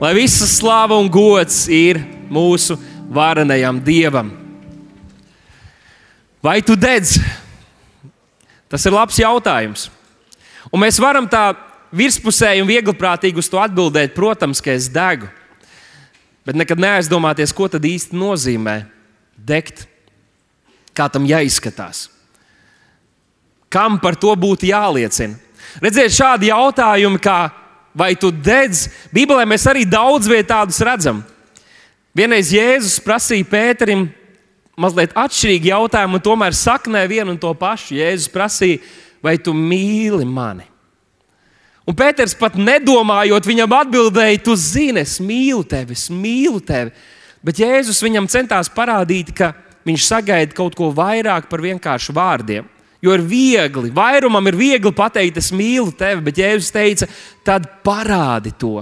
lai visa slāva un gods ir mūsu varenajam dievam. Vai tu dedz? Tas ir labs jautājums. Un mēs varam tā virspusēji un viegliprātīgi uz to atbildēt, protams, ka es degu. Bet nekad neaizdomāties, ko tad īsti nozīmē degt, kā tam jāizskatās. Kam par to būtu jāliecina? Redziet, šādi jautājumi, kā vai tu dedz, Bībelē mēs arī daudz vietā tādus redzam. Vienreiz Jēzus prasīja Pēterim mazliet atšķirīgu jautājumu, un tomēr saknē vienu un to pašu. Jēzus prasīja, vai tu mīli mani? Un Pēters pat nedomājot, viņam atbildēja, tu zini, es mīlu tevi, es mīlu tevi. Bet Jēzus viņam centās parādīt, ka viņš sagaida kaut ko vairāk par vienkāršu vārdiem. Jo ir viegli, vairumam ir viegli pateikt, es mīlu tevi, bet Jēzus teica, tad parādi to.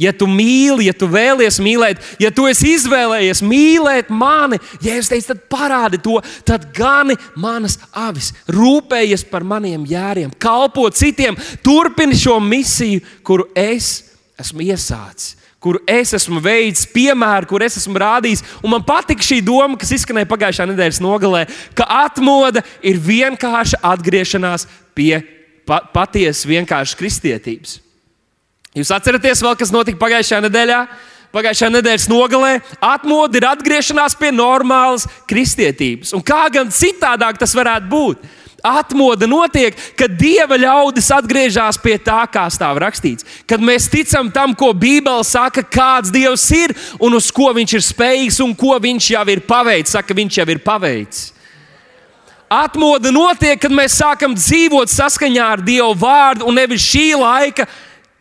Ja tu mīli, ja tu vēlies mīlēt, ja tu esi izvēlējies mīlēt mani, ja es teicu, tad parādi to, tad gani manas avis, rūpējies par maniem jēriem, kalpo citiem, turpini šo misiju, kuru es esmu iesācis kur es esmu veids, piemēru, kur es esmu rādījis. Un man patika šī doma, kas izskanēja pagājušā nedēļas nogalē, ka atmoda ir vienkārša atgriešanās pie pa patiesas, vienkāršas kristietības. Jūs atceraties vēl, kas notika pagājušajā nedēļā? Pagājušajā nedēļas nogalē atmoda ir atgriešanās pie normālas kristietības. Un kā gan citādāk tas varētu būt? Atmoda notiek, kad dieva ļaudis atgriežas pie tā, kā stāv rakstīts. Kad mēs ticam tam, ko Bībele saka, kāds Dievs ir un uz ko viņš ir spējīgs un ko viņš jau ir paveicis. Saka, viņš jau ir paveicis. Atmoda notiek, kad mēs sākam dzīvot saskaņā ar Dieva vārdu un nevis šī laika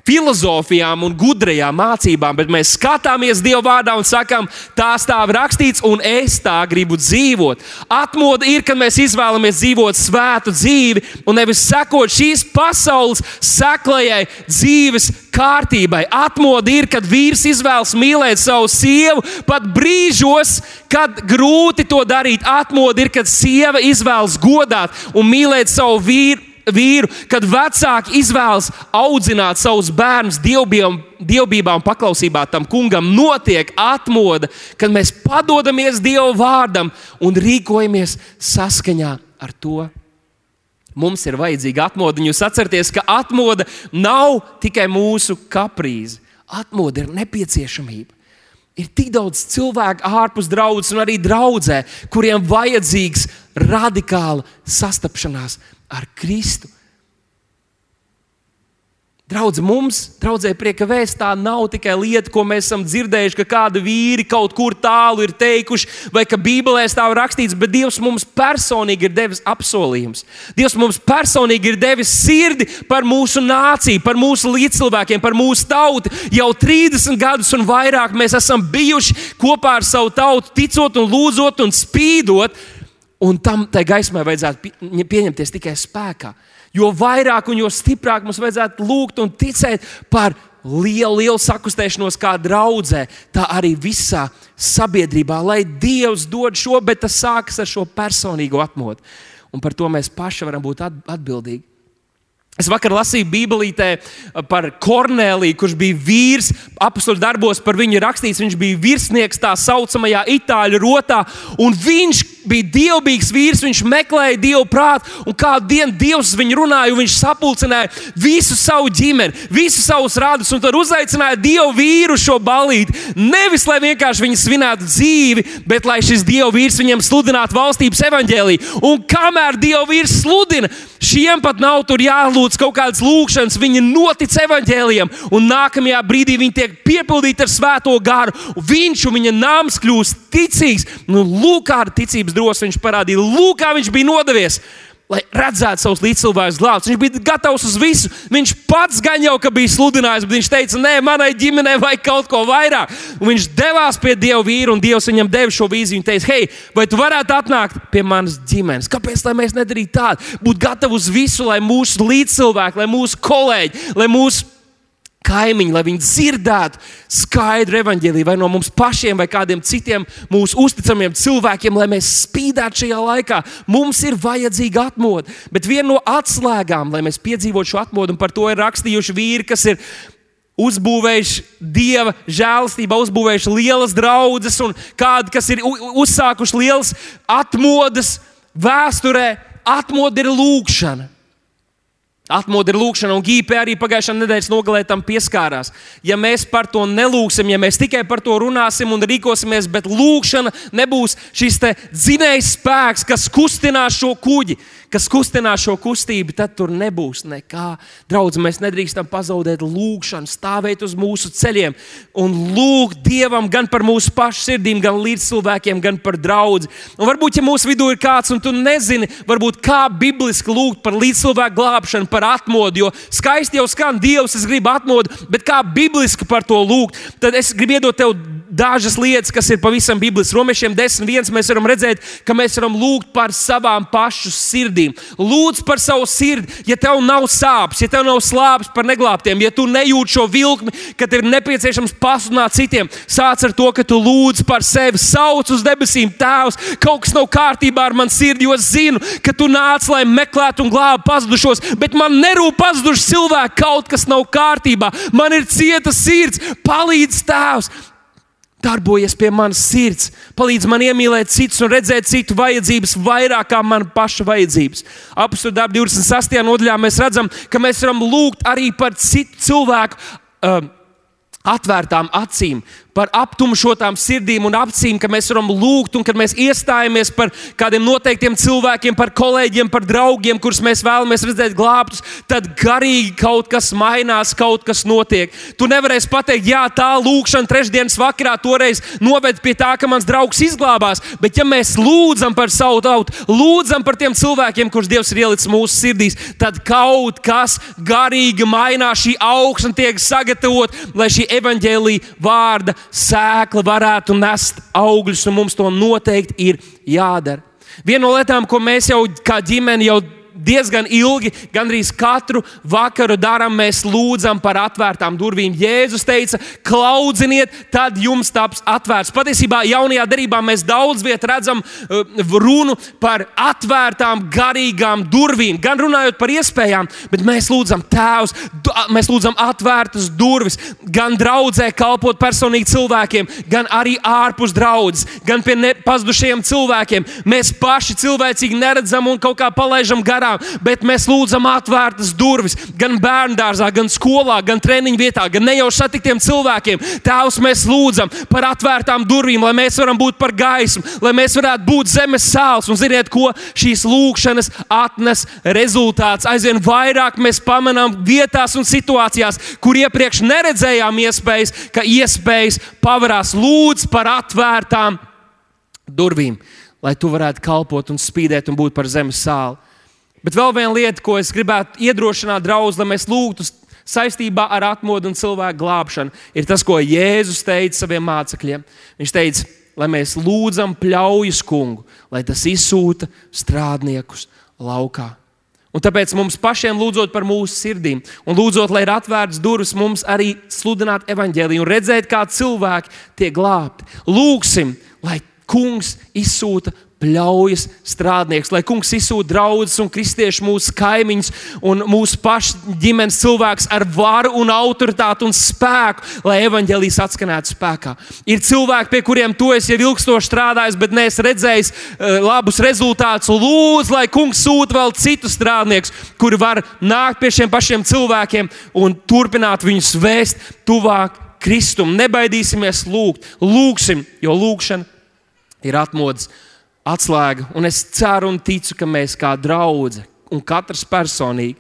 filozofijām un gudrajām mācībām, bet mēs skatāmies Dieva vārdā un sakām, tā stāv rakstīts, un es tā gribu dzīvot. Atmoda ir, kad mēs izvēlamies dzīvot svētu dzīvi un nevis sekot šīs pasaules seklajai dzīves kārtībai. Atmoda ir, kad vīrs izvēlas mīlēt savu sievu pat brīžos, kad grūti to darīt. Atmoda ir, kad sieva izvēlas godāt un mīlēt savu vīru vīru, kad vecāki izvēlas audzināt savus bērnus dievbijā un paklausībā tam kungam, notiek atmoda, kad mēs padodamies Dieva vārdam un rīkojamies saskaņā ar to. Mums ir vajadzīga atmoda. Jūs atcerieties, ka atmoda nav tikai mūsu kaprīze. Atmoda ir nepieciešamība. Ir tik daudz cilvēku ārpus draudzes un arī draudzē, kuriem vajadzīgs radikāla sastapšanās ar Kristu. Draudz mums, draudzē, prieka vēstā nav tikai lieta, ko mēs esam dzirdējuši, ka kādi vīri kaut kur tālu ir teikuši, vai ka Bībelē stāv rakstīts, bet Dievs mums personīgi ir devis apsolījumus. Dievs mums personīgi ir devis sirdi par mūsu nāciju, par mūsu līdzcilvēkiem, par mūsu tautu. Jau 30 gadus un vairāk mēs esam bijuši kopā ar savu tautu, ticot un lūdzot un spīdot Un tam tai gaismai vajadzētu pieņemties tikai spēkā. Jo vairāk un jo stiprāk mums vajadzētu lūgt un ticēt par lielu, lielu sakustēšanos kā draudzē, tā arī visā sabiedrībā, lai Dievs dod šo, bet tas sākas ar šo personīgo atmodu. Un par to mēs paši varam būt atbildīgi. Es vakar lasīju Bībelītē par Korneliju, kurš bija vīrs. Apakstoļu darbos par viņu rakstīts, viņš bija virsnieks tā saucamajā itāļu rotā. Viņš bija dievbijīgs vīrs, viņš meklēja dievu prātu. Un kādu dienu dievs viņu runāja, viņš sapulcināja visu savu ģimeni, visus savus radus. Un tad uzaicināja dievu vīru šo balīti. Nevis lai vienkārši viņi svinētu dzīvi, bet lai šis dievu vīrs viņiem sludinātu valstības evaņģēlīju. Un kamēr dievu vīrs sludina, šiem pat nav tur jālūdz jālūdz kaut kādas lūkšanas, viņi notic evaņģēliem, un nākamajā brīdī viņi tiek piepildīti ar svēto garu. Viņš un viņa nams kļūst ticīgs. Nu, lūk, kāda ticības drosme viņš parādīja, lūk, kā viņš bija nodevies lai redzētu savus līdzcilvēkus glābtus. Viņš bija gatavs uz visu. Viņš pats gan jau bija sludinājis, bet viņš teica, nē, manai ģimenei vajag kaut ko vairāk. Un viņš devās pie Dieva vīra, un Dievs viņam deva šo vīziju. Viņš teica, hei, vai tu varētu atnākt pie manas ģimenes? Kāpēc mēs nedarītu tādu? Būt gatavi uz visu, lai mūsu līdzcilvēki, lai mūsu kolēģi, lai mūsu kaimiņi, lai viņi dzirdētu skaidru evaņģēlīju vai no mums pašiem, vai kādiem citiem mūsu uzticamiem cilvēkiem, lai mēs spīdētu šajā laikā. Mums ir vajadzīga atmoda. Bet viena no atslēgām, lai mēs piedzīvotu šo atmodu, un par to ir rakstījuši vīri, kas ir uzbūvējuši dieva žēlastībā, uzbūvējuši lielas draudzes, un kādi, kas ir uzsākuši lielas atmodas vēsturē, atmoda ir lūkšana. Atmodu ir lūkšana, un Gīpe arī pagājušā nedēļas nogalē tam pieskārās. Ja mēs par to nelūksim, ja mēs tikai par to runāsim un rīkosimies, bet lūkšana nebūs šis dzinējs spēks, kas kustinās šo kuģi, kas kustinās šo kustību, tad tur nebūs nekā. Draudz, mēs nedrīkstam pazaudēt lūgšanu, stāvēt uz mūsu ceļiem un lūgt Dievam gan par mūsu pašu sirdīm, gan līdz cilvēkiem, gan par draugu. Varbūt, ja mūsu vidū ir kāds, un tu nezini, varbūt kā bibliski lūgt par līdzcilvēku glābšanu, par atmodu, jo skaisti jau skan Dievs, es gribu atmodu, bet kā bibliski par to lūgt, tad es gribu iedot tev dažas lietas, kas ir pavisam bibliskas. Romiešiem 10.1 mēs varam redzēt, ka mēs varam lūgt par savām pašu sirdīm. Lūdz par savu sirdi, ja tev nav sāpes, ja tev nav slāpes par neglābtiem, ja tu nejūti šo vilkli, kad ir nepieciešams pasludināt citiem. Sāc ar to, ka tu lūdz par sevi, sauc uz debesīm, Tēvs, kaut kas nav kārtībā ar manu sirdi, jo zinu, ka tu nāc, lai meklētu un glābtu pazudušos, bet man nerūp pazuduši cilvēki, kaut kas nav kārtībā. Man ir cieta sirds, palīdz Tēvs. Darbojies pie manas sirds, palīdz man iemīlēt citus un redzēt citu vajadzības vairāk kā mana paša vajadzības. Apstākļu darbā 26. nodaļā mēs redzam, ka mēs varam lūgt arī par citu cilvēku uh, atvērtām acīm, par aptumšotām sirdīm un acīm, ka mēs varam lūgt un kad mēs iestājamies par kādiem noteiktiem cilvēkiem, par kolēģiem, par draugiem, kurus mēs vēlamies redzēt glābtus, tad garīgi kaut kas mainās, kaut kas notiek. Tu nevarēsi pateikt, jā, tā lūkšana trešdienas vakarā toreiz noved pie tā, ka mans draugs izglābās, bet ja mēs lūdzam par savu tautu, lūdzam par tiem cilvēkiem, kurus Dievs ir ielicis mūsu sirdīs, tad kaut kas garīgi mainās, šī augsne tiek sagatavot, lai šī evaņģēlīja vārda sēkla varētu nest augļus, un mums to noteikti ir jādara. Viena no lietām, ko mēs jau kā ģimene jau diezgan ilgi, gandrīz katru vakaru darām, mēs lūdzam par atvērtām durvīm. Jēzus teica, klaudziniet, tad jums taps atvērts. Patiesībā jaunajā darbā mēs daudz vietā redzam uh, runu par atvērtām, garīgām durvīm, gan runājot par iespējām, bet mēs lūdzam Tēvs, mēs lūdzam atvērtas durvis, gan draudzē kalpot personīgi cilvēkiem, gan arī ārpus draudzes, gan pie pazudušajiem cilvēkiem. Mēs paši cilvēcīgi neredzam un kaut kā palaidām garām garām, bet mēs lūdzam atvērtas durvis gan bērnu dārzā, gan skolā, gan treniņu vietā, gan ne jau satiktiem cilvēkiem. Tēvs, mēs lūdzam par atvērtām durvīm, lai mēs varam būt par gaismu, lai mēs varētu būt zemes sāls. Un ziniet, ko šīs lūkšanas atnes rezultāts? Aizvien vairāk mēs pamanām vietās un situācijās, kur iepriekš neredzējām iespējas, ka iespējas pavarās lūdz par atvērtām durvīm, lai tu varētu kalpot un spīdēt un būt par zemes sāli. Bet vēl viena lieta, ko es gribētu iedrošināt draugus, lai mēs lūgtu saistībā ar atmodu un cilvēku glābšanu, ir tas, ko Jēzus teica saviem mācekļiem. Viņš teica, lai mēs lūdzam pļaujas kungu, lai tas izsūta strādniekus laukā. Un tāpēc mums pašiem lūdzot par mūsu sirdīm, un lūdzot, lai ir atvērts durvis mums arī sludināt evaņģēliju un redzēt, kā cilvēki tiek glābti. Lūksim, lai kungs izsūta pļaujas strādnieks, lai kungs izsūta draugus un kristiešu mūsu kaimiņus un mūsu pašu ģimenes cilvēkus ar varu un autoritāti un spēku, lai evaņģēlijas atskanētu spēkā. Ir cilvēki, pie kuriem tu esi jau ilgstoši strādājis, bet neesi redzējis uh, labus rezultātus. Lūdzu, lai kungs sūta vēl citus strādniekus, kuri var nākt pie šiem pašiem cilvēkiem un turpināt viņus vēst tuvāk Kristum. Nebaidīsimies lūgt, lūgsim, jo lūgšana ir atmodas atslēga. Un es ceru un ticu, ka mēs kā draugi un katrs personīgi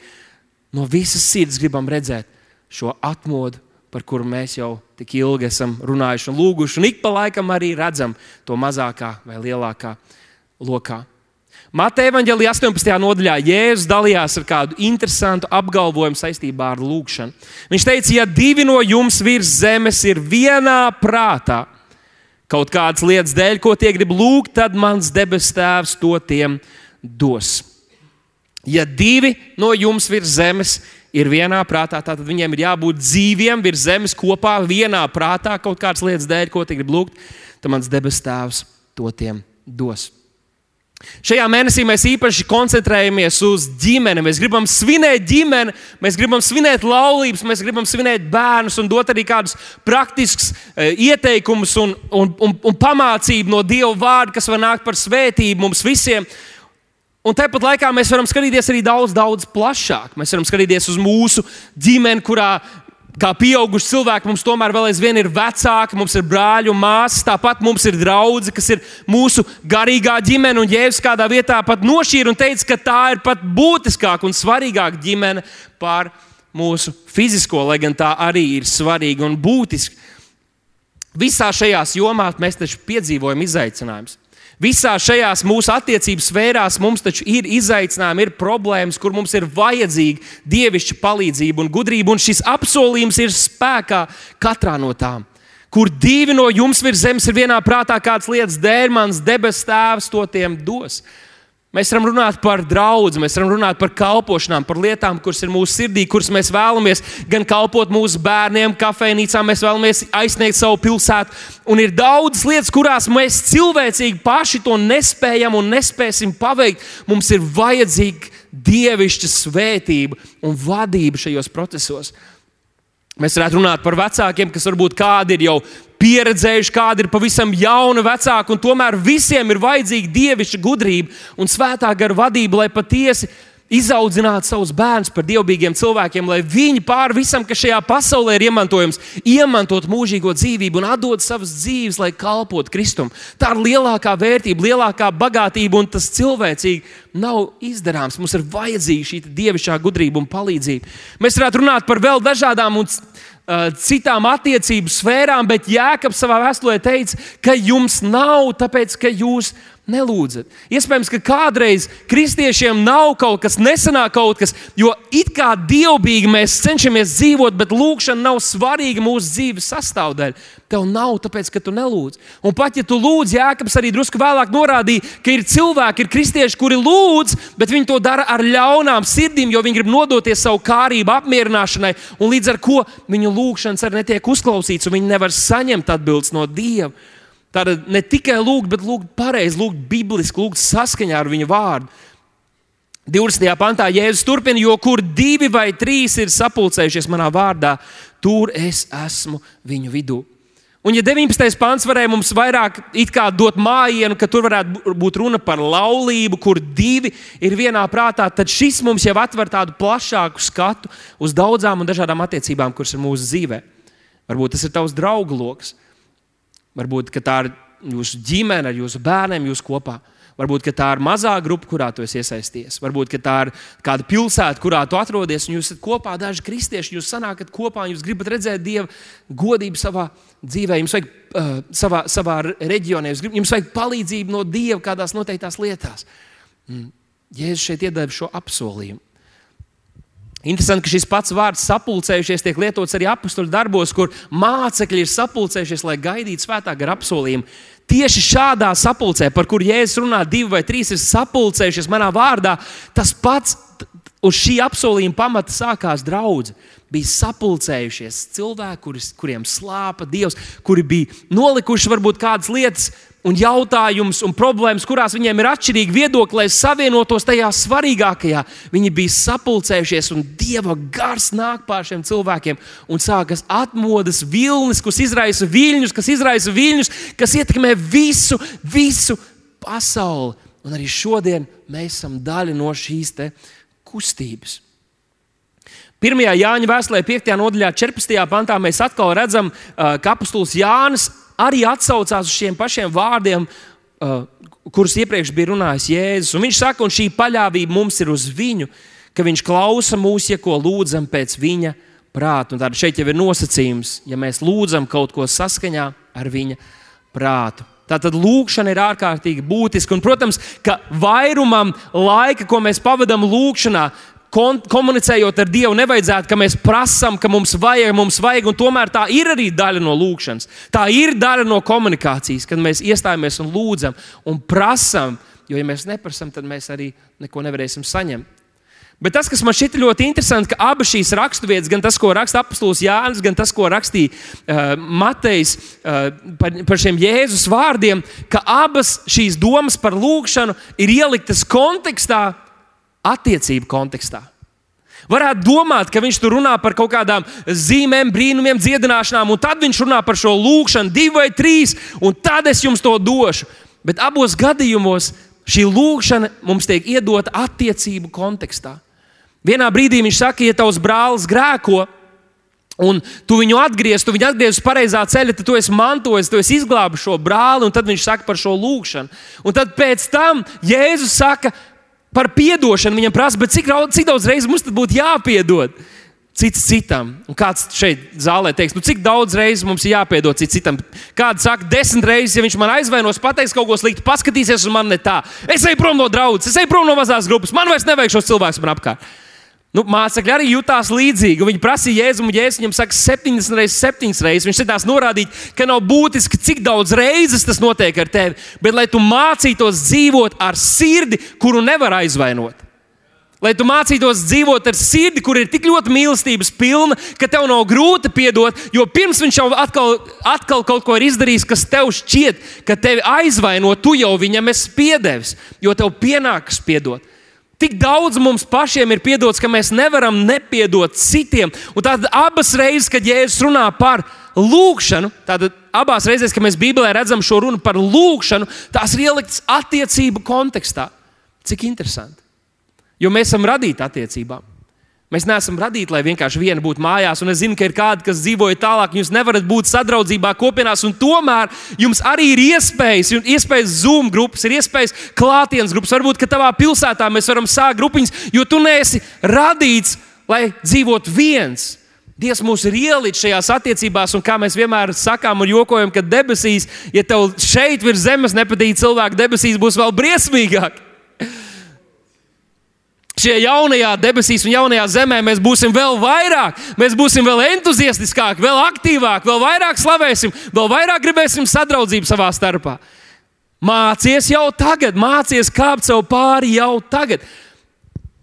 no visas sirds gribam redzēt šo atmodu, par kuru mēs jau tik ilgi esam runājuši un lūguši. Un ik pa laikam arī redzam to mazākā vai lielākā lokā. Mateja Vāģelī 18. nodaļā Jēzus dalījās ar kādu interesantu apgalvojumu saistībā ar lūgšanu. Viņš teica, ja divi no jums virs zemes ir vienā prātā, kaut kādas lietas dēļ, ko tie grib lūgt, tad mans debes tēvs to tiem dos. Ja divi no jums virs zemes ir vienā prātā, tad viņiem ir jābūt dzīviem virs zemes kopā, vienā prātā, kaut kādas lietas dēļ, ko tie grib lūgt, tad mans debes tēvs to tiem dos. Šajā mēnesī mēs īpaši koncentrējamies uz ģimeni. Mēs gribam svinēt ģimeni, mēs gribam svinēt laulības, mēs gribam svinēt bērnus un dot arī kādus praktiskus e, ieteikumus un, un, un, un pamācību no Dieva vārda, kas var nākt par svētību mums visiem. Un tāpat laikā mēs varam skatīties arī daudz, daudz plašāk. Mēs varam skatīties uz mūsu ģimeni, kurā kā pieauguši cilvēki mums tomēr vēl aizvien ir vecāki, mums ir brāļi un māsas. Tāpat mums ir draugi, kas ir mūsu garīgā ģimene. Un Jēzus kādā vietā pat nošķīra un teica, ka tā ir pat būtiskāka un svarīgāka ģimene par mūsu fizisko, lai gan tā arī ir svarīga un būtiska. Visā šajās jomās mēs taču piedzīvojam izaicinājumus. Visā šajās mūsu attiecības sfērās mums taču ir izaicinājumi, ir problēmas, kur mums ir vajadzīga dievišķa palīdzība un gudrība, un šis apsolījums ir spēkā katrā no tām. Kur divi no jums virs zemes ir vienā prātā, kādas lietas dēļ mans debes tēvs to tiem dos. Mēs varam runāt par draugu, mēs varam runāt par kalpošanām, par lietām, kuras ir mūsu sirdī, kuras mēs vēlamies gan kalpot mūsu bērniem, kafejnīcā, mēs vēlamies aizsniegt savu pilsētu. Un ir daudzas lietas, kurās mēs cilvēcīgi paši to nespējam un nespēsim paveikt. Mums ir vajadzīga dievišķa svētība un vadība šajos procesos. Mēs varētu runāt par vecākiem, kas varbūt kādi ir jau pieredzējuši, kādi ir pavisam jauni vecāki, un tomēr visiem ir vajadzīga dievišķa gudrība un svētā gara vadība, lai patiesi izaudzināt savus bērnus par dievbijīgiem cilvēkiem, lai viņi pāri visam, kas šajā pasaulē ir iemantojams, iemantot mūžīgo dzīvību un atdot savas dzīves, lai kalpotu Kristum. Tā ir lielākā vērtība, lielākā bagātība, un tas cilvēcīgi nav izdarāms. Mums ir vajadzīga šī dievišķā gudrība un palīdzība. Mēs varētu runāt par vēl dažādām un citām attiecību sfērām, bet Jēkabs savā vēstulē teica, ka jums nav, tāpēc ka jūs esat nelūdzat. Iespējams, ka kādreiz kristiešiem nav kaut kas, nesanāk kaut kas, jo it kā dievbijīgi mēs cenšamies dzīvot, bet lūkšana nav svarīga mūsu dzīves sastāvdaļa. Tev nav, tāpēc, ka tu nelūdz. Un pat ja tu lūdz, Jēkabs arī drusku vēlāk norādīja, ka ir cilvēki, ir kristieši, kuri lūdz, bet viņi to dara ar ļaunām sirdīm, jo viņi grib nodoties savu kārību apmierināšanai, un līdz ar to viņu lūgšanas arī netiek uzklausīts, un viņi nevar saņemt atbildes no Dieva. Tātad ne tikai lūgt, bet lūgt pareizi, lūgt bibliski, lūgt saskaņā ar viņa vārdu. 20. pantā Jēzus turpina, jo kur divi vai trīs ir sapulcējušies manā vārdā, tur es esmu viņu vidū. Un, ja 19. pāns varēja mums vairāk dot mājienu, ka tur varētu būt runa par laulību, kur divi ir vienā prātā, tad šis mums jau atver tādu plašāku skatu uz daudzām un dažādām attiecībām, kuras ir mūsu dzīvē. Varbūt tas ir tavs draugu lokus, Varbūt tā ir jūsu ģimene ar jūsu bērniem, jūs kopā. Varbūt tā ir mazā grupa, kurā tu iesaisties. Varbūt tā ir kāda pilsēta, kurā tu atrodies, jūs esat kopā, daži kristieši. Jūs sanākat kopā, jūs gribat redzēt Dieva godību savā dzīvē, jums vajag uh, savā, savā reģionā, jums vajag palīdzību no Dieva kādās noteiktās lietās. Mm. Jēzus šeit iedeva šo apsolījumu. Interesanti, ka šis pats vārds sapulcējušies tiek lietots arī apakstuļu darbos, kur mācekļi ir sapulcējušies, lai gaidītu svētā gara apsolījumu. Tieši šādā sapulcē, par kuru Jēzus runā, divi vai trīs ir sapulcējušies manā vārdā, tas pats uz šī apsolījuma pamata sākās draudzene bija sapulcējušies cilvēki, kuris, kuriem slāpa Dievs, kuri bija nolikuši varbūt kādas lietas un jautājumus un problēmas, kurās viņiem ir atšķirīgi viedokļi, lai savienotos tajā svarīgākajā. Viņi bija sapulcējušies, un Dieva gars nāk pār šiem cilvēkiem, un sākas atmodas vilnis, kas izraisa viļņus, kas izraisa viļņus, kas ietekmē visu, visu pasauli. Un arī šodien mēs esam daļa no šīs kustības. 1. Jāņa vēstulē, 5. nodaļā, 14. pantā mēs atkal redzam, ka apustulis Jānis arī atsaucās uz šiem pašiem vārdiem, kurus iepriekš bija runājis Jēzus. Un viņš saka, un šī paļāvība mums ir uz viņu, ka viņš klausa mūs, ja ko lūdzam pēc viņa prāta. Un tad šeit jau ir nosacījums, ja mēs lūdzam kaut ko saskaņā ar viņa prātu. Tātad lūkšana ir ārkārtīgi būtiska. Un, protams, ka vairumam laika, ko mēs pavadām lūkšanā, komunicējot ar Dievu, nevajadzētu, ka mēs prasām, ka mums vajag, mums vajag, un tomēr tā ir arī daļa no lūkšanas. Tā ir daļa no komunikācijas, kad mēs iestājamies un lūdzam un prasām, jo, ja mēs neprasām, tad mēs arī neko nevarēsim saņemt. Bet tas, kas man šķiet ļoti interesanti, ka abas šīs raksturvietas, gan tas, ko raksta apstults Jānis, gan tas, ko rakstīja uh, Matejs uh, par, par šiem Jēzus vārdiem, ka abas šīs domas par lūgšanu ir ieliktas kontekstā, attiecību kontekstā. Varētu domāt, ka viņš tur runā par kaut kādām zīmēm, brīnumiem, dziedināšanām, un tad viņš runā par šo lūgšanu, divi vai trīs, un tad es jums to došu. Bet abos gadījumos šī lūgšana mums tiek iedota attiecību kontekstā. Vienā brīdī viņš saka, ja tavs brālis grēko, un tu viņu atgriez, tu viņu atgriez uz pareizā ceļa, tad tu esi mantojis, tu esi izglābis šo brāli, un tad viņš saka par šo lūgšanu. Un tad pēc tam Jēzus saka par atdošanu, viņam prasa, cik, cik daudz reizes mums būtu jāpiedod cits citam. Un kāds šeit zālē teiks, nu, cik daudz reizes mums ir jāpiedod cits citam? Kāds saka, desmit reizes, ja viņš man aizvainos, pateiks kaut ko sliktu, paskatīsies uz mani ne tā. Es eju prom no draudzes, es eju prom no mazās grupas, man vairs nevajag šos cilvēkus man apkārt. Nu, mācekļi arī jutās līdzīgi. Viņi prasīja Jēzum, un Jēzus viņam saka, 70 reizes, 7 reizes. Viņš centās norādīt, ka nav būtiski, cik daudz reizes tas notiek ar tevi, bet lai tu mācītos dzīvot ar sirdi, kuru nevar aizvainot. Lai tu mācītos dzīvot ar sirdi, kur ir tik ļoti mīlestības pilna, ka tev nav grūti piedot, jo pirms viņš jau atkal, atkal kaut ko ir izdarījis, kas tev šķiet, ka tevi aizvaino, tu jau viņam esi piedevis, jo tev pienākas piedot. Tik daudz mums pašiem ir piedots, ka mēs nevaram nepiedot citiem. Un tātad abas reizes, kad Jēzus runā par lūgšanu, tad abās reizēs, kad mēs Bībelē redzam šo runu par lūgšanu, tās ir ieliktas attiecību kontekstā. Cik interesanti! Jo mēs esam radīti attiecībām. Mēs neesam radīti, lai vienkārši viena būtu mājās, un es zinu, ka ir kādi, kas dzīvoja tālāk, jūs nevarat būt sadraudzībā, kopienās, un tomēr jums arī ir iespējas, ir iespējas Zoom grupas, ir iespējas klātienes grupas. Varbūt, ka tavā pilsētā mēs varam sākt grupiņas, jo tu neesi radīts, lai dzīvotu viens. Dievs mūs ir ielicis šajās attiecībās, un kā mēs vienmēr sakām un jokojam, ka debesīs, ja tev šeit virs zemes nepatīk cilvēki, debesīs būs vēl briesmīgāk šajā jaunajā debesīs un jaunajā zemē mēs būsim vēl vairāk, mēs būsim vēl entuziastiskāki, vēl aktīvāki, vēl vairāk slavēsim, vēl vairāk gribēsim sadraudzību savā starpā. Mācies jau tagad, mācies kāpt sev pāri jau tagad.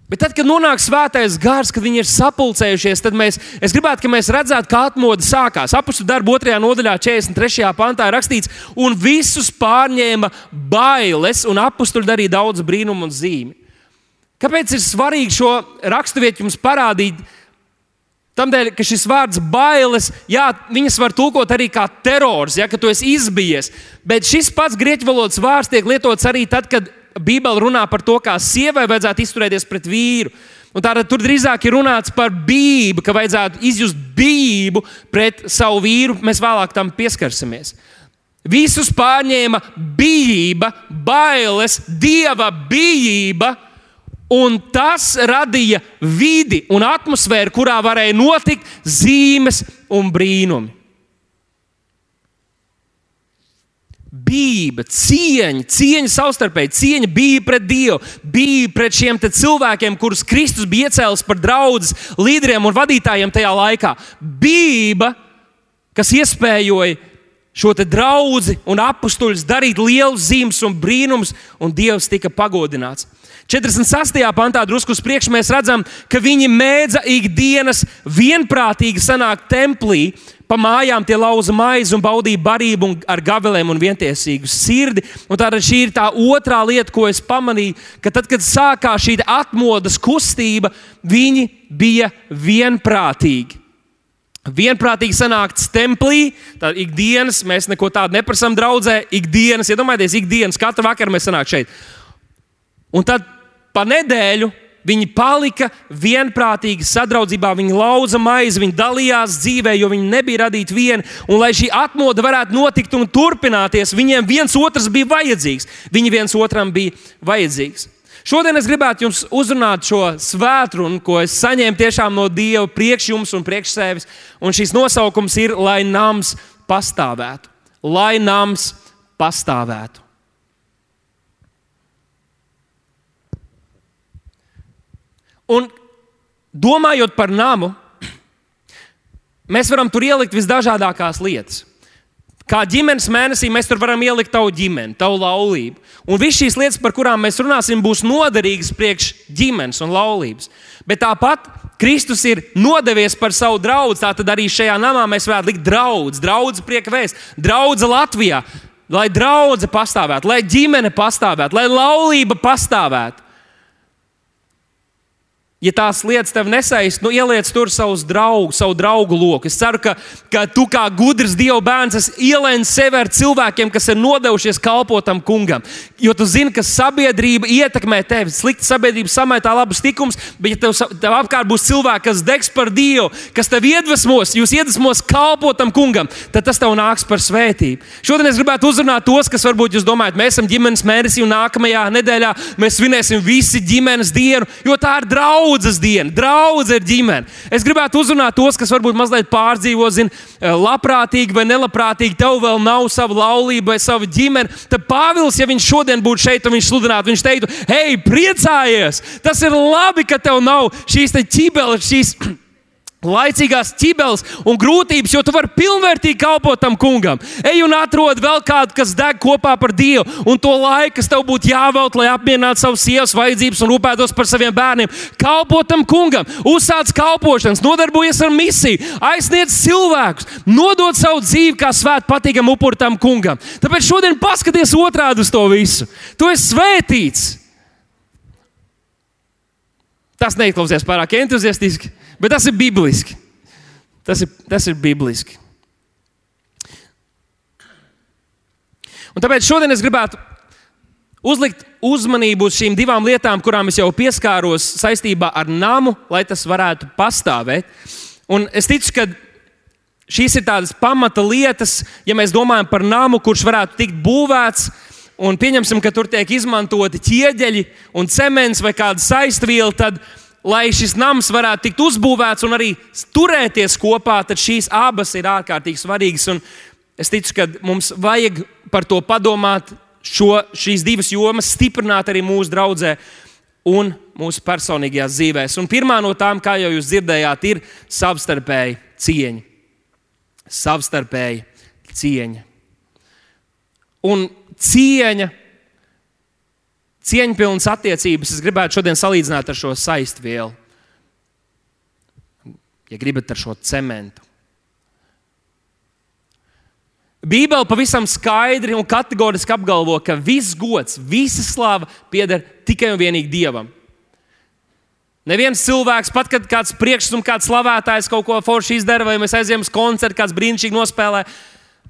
Bet tad, kad nonāk svētais gars, kad viņi ir sapulcējušies, tad mēs, es gribētu, lai mēs redzētu, kā atmoda sākās. Apustu darbu 2. nodaļā, 43. pantā ir rakstīts, un visus pārņēma bailes, un apstuļi darīja daudz brīnumu un zīmju. Kāpēc ir svarīgi šo raksturvietu jums parādīt? Tādēļ, ka šis vārds bailes, jā, viņas var tulkot arī kā terors, ja tu esi izbijies. Bet šis pats grieķu valodas vārds tiek lietots arī tad, kad Bībele runā par to, kā sievai vajadzētu izturēties pret vīru. Un tātad tur drīzāk ir runāts par bību, ka vajadzētu izjust bību pret savu vīru. Mēs vēlāk tam pieskarsimies. Visus pārņēma bijība, bailes, dieva bijība Un tas radīja vidi un atmosfēru, kurā varēja notikt zīmes un brīnumi. Bība, cieņa, cieņa savstarpēji, cieņa bija pret Dievu, bija pret šiem cilvēkiem, kurus Kristus bija iecēlis par draugus, līderiem un vadītājiem tajā laikā. Bība, kas iespējoja šo draugu un apstuļus darīt lielus zīmes un brīnumus, un Dievs tika pagodināts. 46. pantā, drusku uz priekšu, mēs redzam, ka viņi mēdza ikdienas vienprātīgi sanākt templī. Pa mājām tie lauza maizi un baudīja barību un ar gavelēm un vientiesīgu sirdi. Un tā šī ir tā otrā lieta, ko es pamanīju, ka tad, kad sākās šī atmodas kustība, viņi bija vienprātīgi. Vienprātīgi sanākt templī, tad ikdienas mēs neko tādu neprasām draudzē. Ikdienas, iedomājieties, ikdienas, katru vakaru mēs sanākam šeit. Un tad pa nedēļu Viņi palika vienprātīgi sadraudzībā, viņi lauza maizi, viņi dalījās dzīvē, jo viņi nebija radīti vieni. Un, lai šī atmoda varētu notikt un turpināties, viņiem viens otrs bija vajadzīgs. Viņi viens otram bija vajadzīgs. Šodien es gribētu jums uzrunāt šo svētkrunu, ko es saņēmu tiešām no Dieva priekš jums un priekš sevis. Un šis nosaukums ir, lai nams pastāvētu. Lai nams pastāvētu. Un domājot par namu, mēs varam tur ielikt visdažādākās lietas. Kā ģimenes mēnesī mēs tur varam ielikt tavu ģimeni, tavu laulību. Un visas šīs lietas, par kurām mēs runāsim, būs noderīgas priekš ģimenes un laulības. Bet tāpat Kristus ir nodevies par savu draugu. Tātad arī šajā namā mēs varētu likt draugu, draugu prieka vēst, draugu Latvijā. Lai draudzene pastāvētu, lai ģimene pastāvētu, lai laulība pastāvētu. Ja tās lietas tev nesaist, nu ieliec tur savus draugus, savu draugu loku. Es ceru, ka, ka tu kā gudrs Dieva bērns ielēni sevi ar cilvēkiem, kas ir nodevušies kalpotam kungam. Jo tu zini, ka sabiedrība ietekmē tevi. Slikta sabiedrība samētā labus tikumus, bet ja tev, tev apkārt būs cilvēki, kas degs par Dievu, kas tev iedvesmos, jūs iedvesmos kalpotam kungam, tad tas tev nāks par svētību. Šodien es gribētu uzrunāt tos, kas varbūt jūs domājat, mēs esam ģimenes mēnesī un nākamajā nedēļā mēs svinēsim visi ģimenes dienu, jo tā ir draudzība draudzes diena, draudzene ir ģimene. Es gribētu uzrunāt tos, kas varbūt mazliet pārdzīvo, zina, eh, labprātīgi vai nelabprātīgi, tev vēl nav sava laulība vai sava ģimene. Tad Pāvils, ja viņš šodien būtu šeit un viņš sludinātu, viņš teiktu, hei, priecājies! Tas ir labi, ka tev nav šīs ķibeles, šīs laicīgās ķibeles un grūtības, jo tu vari pilnvērtīgi kalpot tam kungam. Ej un atrod vēl kādu, kas deg kopā par Dievu, un to laiku, kas tev būtu jāvelk, lai apmierinātu savas sievas vajadzības un rūpētos par saviem bērniem. Kalpot tam kungam, uzsāc kalpošanas, nodarbojies ar misiju, aizsniedz cilvēkus, nodod savu dzīvi kā svētu patīkamu upuru tam kungam. Tāpēc šodien paskaties otrādi uz to visu. Tu esi svētīts! Tas neizklausās pārāk entuziastiski Bet tas ir bibliski. Tas ir, tas ir bibliski. Un tāpēc šodien es gribētu uzlikt uzmanību uz šīm divām lietām, kurām es jau pieskāros saistībā ar namu, lai tas varētu pastāvēt. Un es ticu, ka šīs ir tādas pamata lietas, ja mēs domājam par namu, kurš varētu tikt būvēts. Un pieņemsim, ka tur tiek izmantoti ķieģeļi un cements vai kāda saistviela, lai šis nams varētu tikt uzbūvēts un arī turēties kopā, tad šīs abas ir ārkārtīgi svarīgas. Un es ticu, ka mums vajag par to padomāt, šo, šīs divas jomas stiprināt arī mūsu draudzē un mūsu personīgajās dzīvēs. Un pirmā no tām, kā jau jūs dzirdējāt, ir savstarpēji cieņa. Savstarpēji cieņa. Un cieņa cieņpilnas attiecības es gribētu šodien salīdzināt ar šo saistvielu. Ja gribat ar šo cementu. Bībele pavisam skaidri un kategoriski apgalvo, ka viss gods, visa slava pieder tikai un vienīgi Dievam. Neviens cilvēks, pat kad kāds priekšsakums, kāds slavētājs kaut ko forši izdara, vai mēs aizejam uz koncertu, kāds brīnišķīgi nospēlē,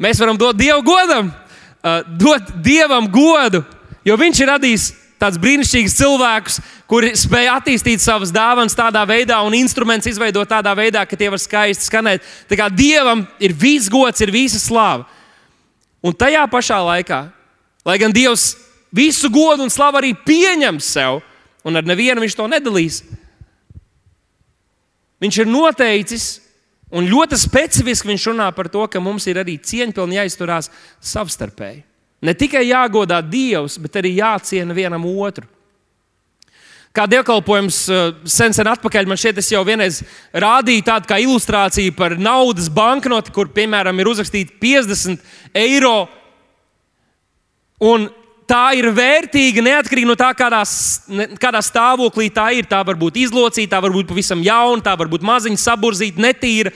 mēs varam dot Dievu godam, uh, dot Dievam godu, jo Viņš ir radījis tāds brīnišķīgs cilvēks, kuri spēj attīstīt savas dāvanas tādā veidā un instruments izveidot tādā veidā, ka tie var skaisti skanēt. Tā kā Dievam ir viss gods, ir visa slāva. Un tajā pašā laikā, lai gan Dievs visu godu un slavu arī pieņem sev, un ar nevienu viņš to nedalīs, viņš ir noteicis. Un ļoti specifiski viņš runā par to, ka mums ir arī cieņpilni jāizturās savstarpēji. Ne tikai jāgodā Dievs, bet arī jāciena vienam otru. Kā dievkalpojums eh, sen, sen atpakaļ, man es jau vienreiz rādīju tādu kā ilustrāciju par naudas banknoti, kur, piemēram, ir uzrakstīta 50 eiro. Un tā ir vērtīga neatkarīgi no tā, kādā, kādā stāvoklī tā ir. Tā var būt izlocīta, tā var būt pavisam jauna, tā var būt maziņa, saburzīta, netīra.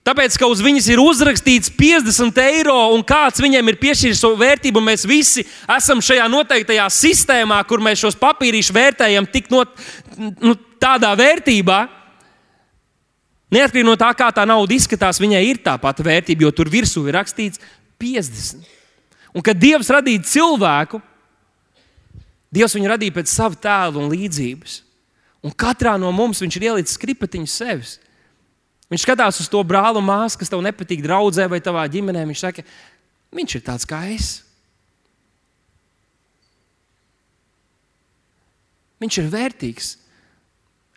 Tāpēc, ka uz viņas ir uzrakstīts 50 eiro, un kāds viņiem ir piešķīris šo vērtību, un mēs visi esam šajā noteiktajā sistēmā, kur mēs šos papīrīšus vērtējam tik not, nu, tādā vērtībā. Neatkarīgi no tā, kā tā nauda izskatās, viņai ir tā pati vērtība, jo tur virsū ir rakstīts 50. Un kad Dievs radīja cilvēku, Dievs viņu radīja pēc sava tēla un līdzības. Un katrā no mums viņš ir ielicis skriptiņu sevis. Viņš skatās uz to brāli un māsu, kas tev nepatīk draudzē vai tavā ģimenē. Viņš saka, viņš ir tāds kā es. Viņš ir vērtīgs.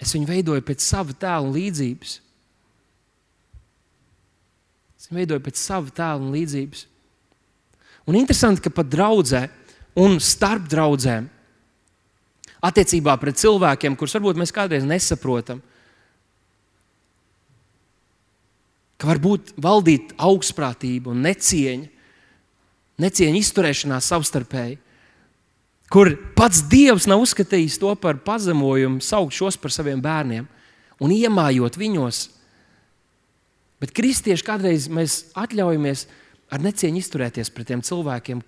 Es viņu veidoju pēc sava tēla un līdzības. Es viņu veidoju pēc sava tēla un līdzības. Un interesanti, ka pat draudzē un starp draudzēm attiecībā pret cilvēkiem, kurus varbūt mēs kādreiz nesaprotam, ka var būt valdīt augstprātība un necieņa. necieņa izturēšanās savstarpēji, kur pats Dievs nav uzskatījis to par pazemojumu, saukt šos par saviem bērniem un iemājot viņos. Bet kristieši kādreiz mēs atļaujamies ar necieņu izturēties pret tiem cilvēkiem,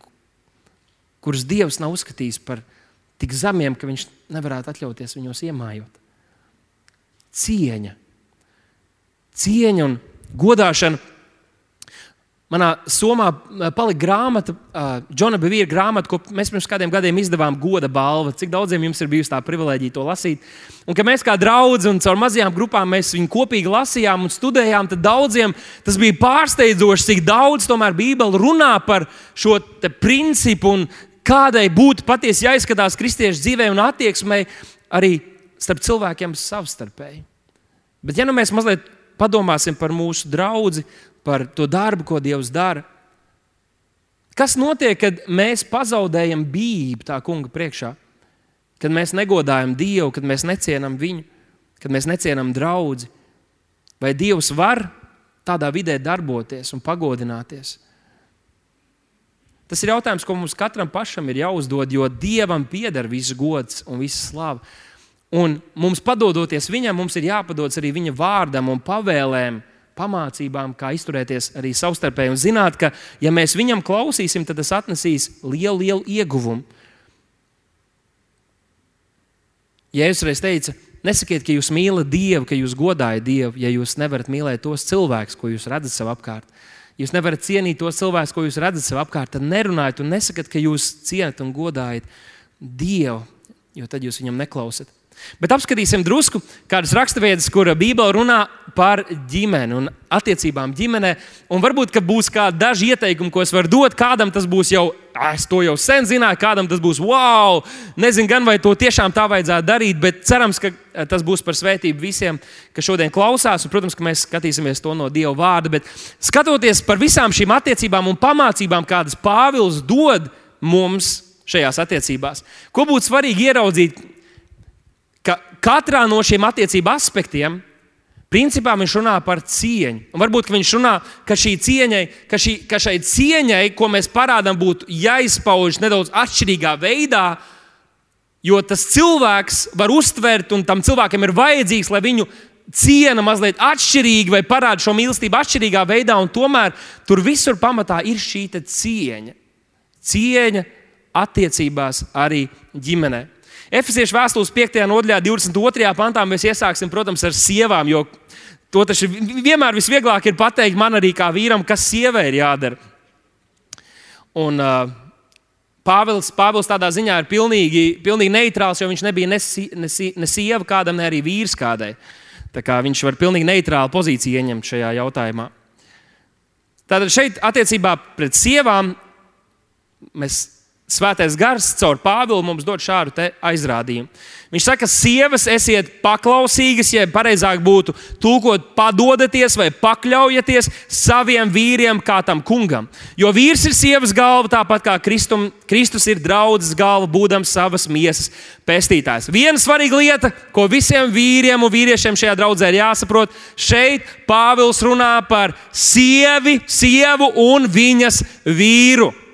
kurus Dievs nav uzskatījis par tik zemiem, ka viņš nevarētu atļauties viņos iemājot. Cieņa, cieņa un godāšana Manā somā eh, palika grāmata, uh, Džona Bevīra grāmata, ko mēs pirms kādiem gadiem izdevām goda balvu. Cik daudziem jums ir bijusi tā privilēģija to lasīt? Un, kad mēs kā draugi un caur mazajām grupām viņu kopīgi lasījām un studējām, tad daudziem tas bija pārsteidzoši, cik daudz tomēr Bībele runā par šo principu un kādai būtu patiesi jāizskatās kristiešu dzīvē un attieksmei arī starp cilvēkiem savstarpēji. Bet, ja nu mēs mazliet padomāsim par mūsu draugu, par to darbu, ko Dievs dara. Kas notiek, kad mēs pazaudējam bību tā kunga priekšā? Kad mēs negodājam Dievu, kad mēs necienam viņu, kad mēs necienam draugu. Vai Dievs var tādā vidē darboties un pagodināties? Tas ir jautājums, ko mums katram pašam ir jāuzdod, jo Dievam pieder viss gods un visa slava. Un mums padodoties viņam, mums ir jāpadodas arī viņa vārdam un pavēlēm, pamācībām, kā izturēties arī savstarpēji. Un zināt, ka, ja mēs viņam klausīsim, tad tas atnesīs lielu, lielu ieguvumu. Jēzus reiz teica, nesakiet, ka jūs mīlat Dievu, ka jūs godājat Dievu, ja jūs nevarat mīlēt tos cilvēkus, ko jūs redzat sev apkārt. Jūs nevarat cienīt tos cilvēkus, ko jūs redzat sev apkārt. Tad nerunājiet un nesakiet, ka jūs cienat un godājat Dievu, jo tad jūs viņam neklausat. Bet apskatīsim drusku kādas raksturvietas, kur Bībele runā par ģimeni un attiecībām ģimenē. Un varbūt būs kādi daži ieteikumi, ko es varu dot. Kādam tas būs jau, es to jau sen zināju, kādam tas būs wow. Nezinu, gan vai to tiešām tā vajadzētu darīt, bet cerams, ka tas būs par svētību visiem, kas šodien klausās. Un, protams, ka mēs skatīsimies to no Dieva vārda. Bet skatoties par visām šīm attiecībām un pamācībām, kādas Pāvils dod mums šajās attiecībās, ko būtu svarīgi ieraudzīt katrā no šiem attiecību aspektiem Principā viņš runā par cieņu. Un varbūt viņš runā, ka, cieņai, ka, šī, ka šai cieņai, ko mēs parādām, būtu jāizpauž nedaudz atšķirīgā veidā, jo tas cilvēks var uztvert, un tam cilvēkam ir vajadzīgs, lai viņu ciena mazliet atšķirīgi vai parāda šo mīlestību atšķirīgā veidā, un tomēr tur visur pamatā ir šī cieņa. Cieņa attiecībās arī ģimenei. Efesiešu vēstules 5. nodaļā, 22. pantā mēs iesāksim, protams, ar sievām, jo to taču vienmēr visvieglāk ir pateikt man arī kā vīram, kas sievai ir jādara. Un, uh, Pāvils, Pāvils tādā ziņā ir pilnīgi, pilnīgi neitrāls, jo viņš nebija ne, ne, ne sieva kādam, ne arī vīrs kādai. Viņš var pilnīgi neitrālu pozīciju ieņemt šajā jautājumā. Tātad šeit attiecībā pret sievām mēs Svētais gars caur Pāvilu mums dod šādu aizrādījumu. Viņš saka, ka sievas esiet paklausīgas, ja pareizāk būtu tūkot, padodaties vai pakļaujieties saviem vīriem, kā tam kungam. Jo vīrs ir sievas galva, tāpat kā Kristum, Kristus ir draudzes galva, būdams savas miesas pestītājs. Viena svarīga lieta, ko visiem vīriem un vīriešiem šajā draudzē ir jāsaprot, šeit Pāvils runā par sievi, sievu un viņas vīru.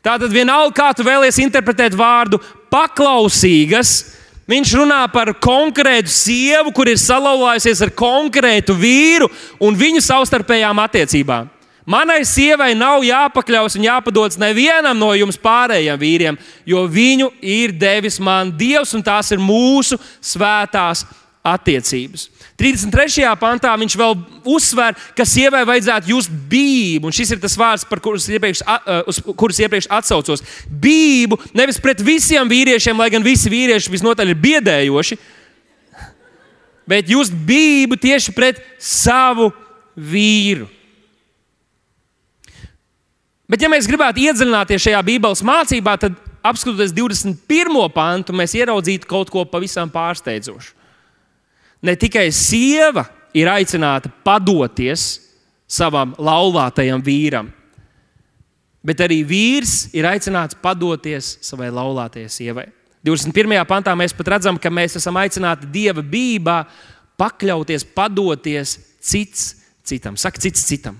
Tātad vienalga, kā tu vēlies interpretēt vārdu paklausīgas, viņš runā par konkrētu sievu, kur ir salauzājusies ar konkrētu vīru un viņu savstarpējām attiecībām. Manai sievai nav jāpakļaus un jāpadodas nevienam no jums pārējiem vīriem, jo viņu ir devis man Dievs, un tās ir mūsu svētās attiecības. 33. pantā viņš vēl uzsver, ka sievai vajadzētu just bību, un šis ir tas vārds, kurus iepriekš, uz kurus iepriekš atsaucos. Bību nevis pret visiem vīriešiem, lai gan visi vīrieši visnotaļ ir biedējoši, bet just bību tieši pret savu vīru. Bet, ja mēs gribētu iedziļināties šajā Bībeles mācībā, tad apskatoties 21. pantu, mēs ieraudzītu kaut ko pavisam pārsteidzošu ne tikai sieva ir aicināta padoties savam laulātajam vīram, bet arī vīrs ir aicināts padoties savai laulātajai sievai. 21. pantā mēs pat redzam, ka mēs esam aicināti dieva bībā pakļauties, padoties cits citam. Saka, cits citam.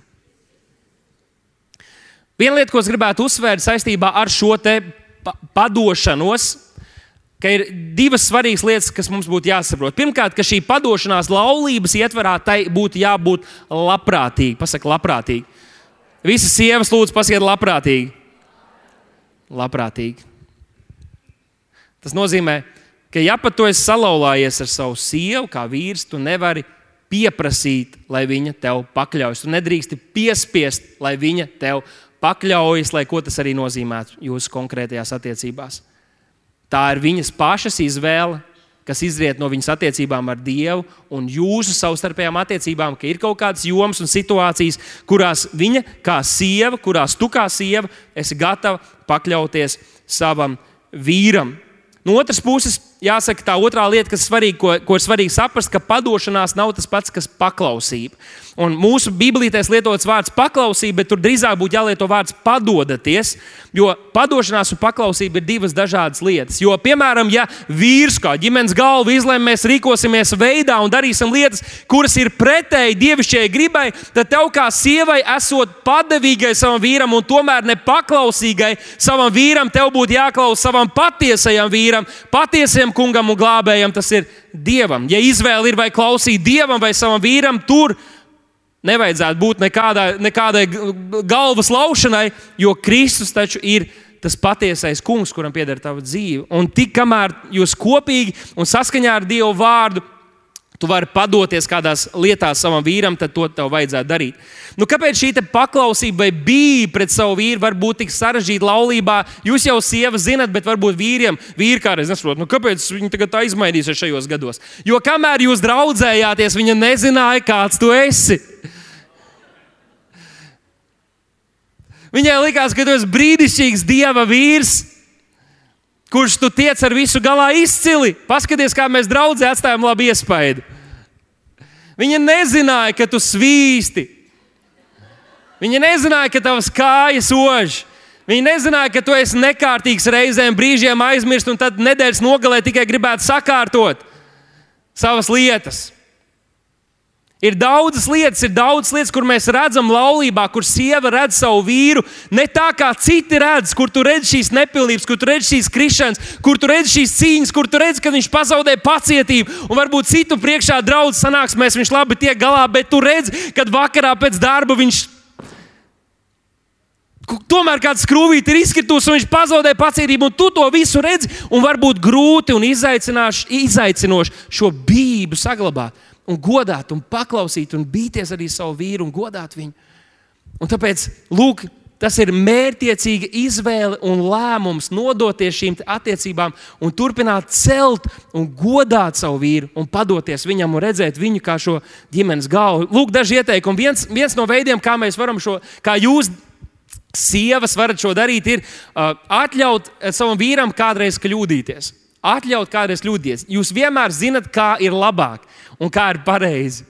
Viena lieta, ko es gribētu uzsvērt saistībā ar šo pa padošanos, ka ir divas svarīgas lietas, kas mums būtu jāsaprot. Pirmkārt, ka šī padošanās laulības ietvarā tai būtu jābūt labprātīgai. Pasaka, labprātīgi. Visas sievas lūdzu pasiet labprātīgi. Labprātīgi. Tas nozīmē, ka ja pat tu esi salauzājies ar savu sievu, kā vīrs, tu nevari pieprasīt, lai viņa tev pakļaujas. Tu nedrīksti piespiest, lai viņa tev pakļaujas, lai ko tas arī nozīmētu jūsu konkrētajās attiecībās. Tā ir viņas pašas izvēle, kas izriet no viņas attiecībām ar Dievu un jūsu savstarpējām attiecībām, ka ir kaut kādas jomas un situācijas, kurās viņa kā sieva, kurās tu kā sieva esi gatava pakļauties savam vīram. No otras puses, jāsaka, tā otrā lieta, kas svarīga, ko, ko ir svarīgi saprast, ka padošanās nav tas pats, kas paklausība. Un mūsu biblītēs lietots vārds paklausība, bet tur drīzāk būtu jālieto vārds padodaties, jo padošanās un paklausība ir divas dažādas lietas. Jo, piemēram, ja vīrs kā ģimenes galva izlemj, mēs rīkosimies veidā un darīsim lietas, kuras ir pretēji dievišķajai gribai, tad tev kā sievai esot padevīgai savam vīram un tomēr nepaklausīgai savam vīram, tev būtu jāklausa savam patiesajam vīram, patiesajam kungam un glābējam. Tas ir dievam. Ja izvēle ir vai klausīt dievam vai savam vīram, tur Nevajadzētu būt nekādai, nekādai galvas laušanai, jo Kristus taču ir tas patiesais kungs, kuram pieder tava dzīve. Un tik kamēr jūs kopīgi un saskaņā ar Dievu vārdu tu vari padoties kādās lietās savam vīram, tad to tev vajadzētu darīt. Nu, kāpēc šī paklausība vai bija pret savu vīru var būt tik sarežģīta laulībā? Jūs jau sieva zinat, bet varbūt vīriem, vīri kādreiz nesaprot, nu, kāpēc viņi tagad tā izmainīsies šajos gados. Jo kamēr jūs draudzējāties, viņa nezināja, kāds tu esi. Viņai likās, ka tu esi brīnišķīgs dieva vīrs, kurš tu tiec ar visu galā izcili. Paskaties, kā mēs draudzē atstājam labu iespaidu. Viņa nezināja, ka tu svīsti. Viņa nezināja, ka tavas kājas ož. Viņa nezināja, ka tu esi nekārtīgs reizēm, brīžiem aizmirst, un tad nedēļas nogalē tikai gribētu sakārtot savas lietas. Ir daudzas lietas, ir daudzas lietas, kur mēs redzam laulībā, kur sieva redz savu vīru ne tā, kā citi redz, kur tu redz šīs nepilnības, kur tu redz šīs krišanas, kur tu redz šīs cīņas, kur tu redz, ka viņš pazaudē pacietību. Un varbūt citu priekšā draudzes sanāksmēs viņš labi tiek galā, bet tu redz, kad vakarā pēc darba viņš tomēr kāds skrūvīte ir izkritusi, un viņš pazaudē pacietību, un tu to visu redzi, un varbūt grūti un izaicinoši šo bību saglabāt un godāt, un paklausīt, un bīties arī savu vīru un godāt viņu. Un tāpēc, lūk, tas ir mērķiecīga izvēle un lēmums nodoties šīm attiecībām un turpināt celt un godāt savu vīru un padoties viņam un redzēt viņu kā šo ģimenes galvu. Lūk, daži ieteikumi. Viens, viens no veidiem, kā mēs varam šo, kā jūs. Sievas varat šo darīt, ir uh, atļaut savam vīram kādreiz kļūdīties. Atļaut kādreiz kļūdīties. Jūs vienmēr zinat, kā ir labāk un kā ir pareizi.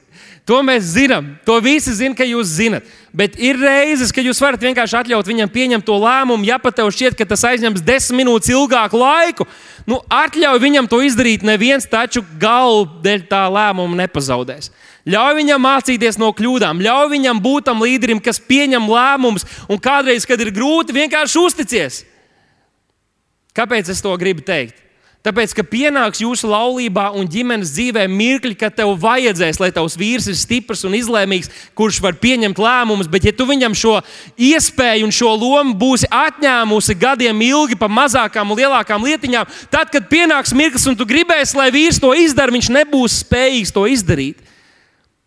To mēs zinām, to visi zina, ka jūs zinat. Bet ir reizes, kad jūs varat vienkārši atļaut viņam pieņemt to lēmumu, ja pat tev šķiet, ka tas aizņems desmit minūtes ilgāku laiku. Nu, atļauj viņam to izdarīt, neviens taču galvu dēļ tā lēmuma nepazaudēs. Ļauj viņam mācīties no kļūdām, ļauj viņam būt tam līderim, kas pieņem lēmumus, un kādreiz, kad ir grūti, vienkārši uzticies. Kāpēc es to gribu teikt? Tāpēc, ka pienāks jūsu laulībā un ģimenes dzīvē mirkļi, kad tev vajadzēs, lai tavs vīrs ir stiprs un izlēmīgs, kurš var pieņemt lēmumus, bet ja tu viņam šo iespēju un šo lomu būsi atņēmusi gadiem ilgi par mazākām un lielākām lietiņām, tad, kad pienāks mirklis un tu gribēsi, lai vīrs to izdara, viņš nebūs spējīgs to izdarīt.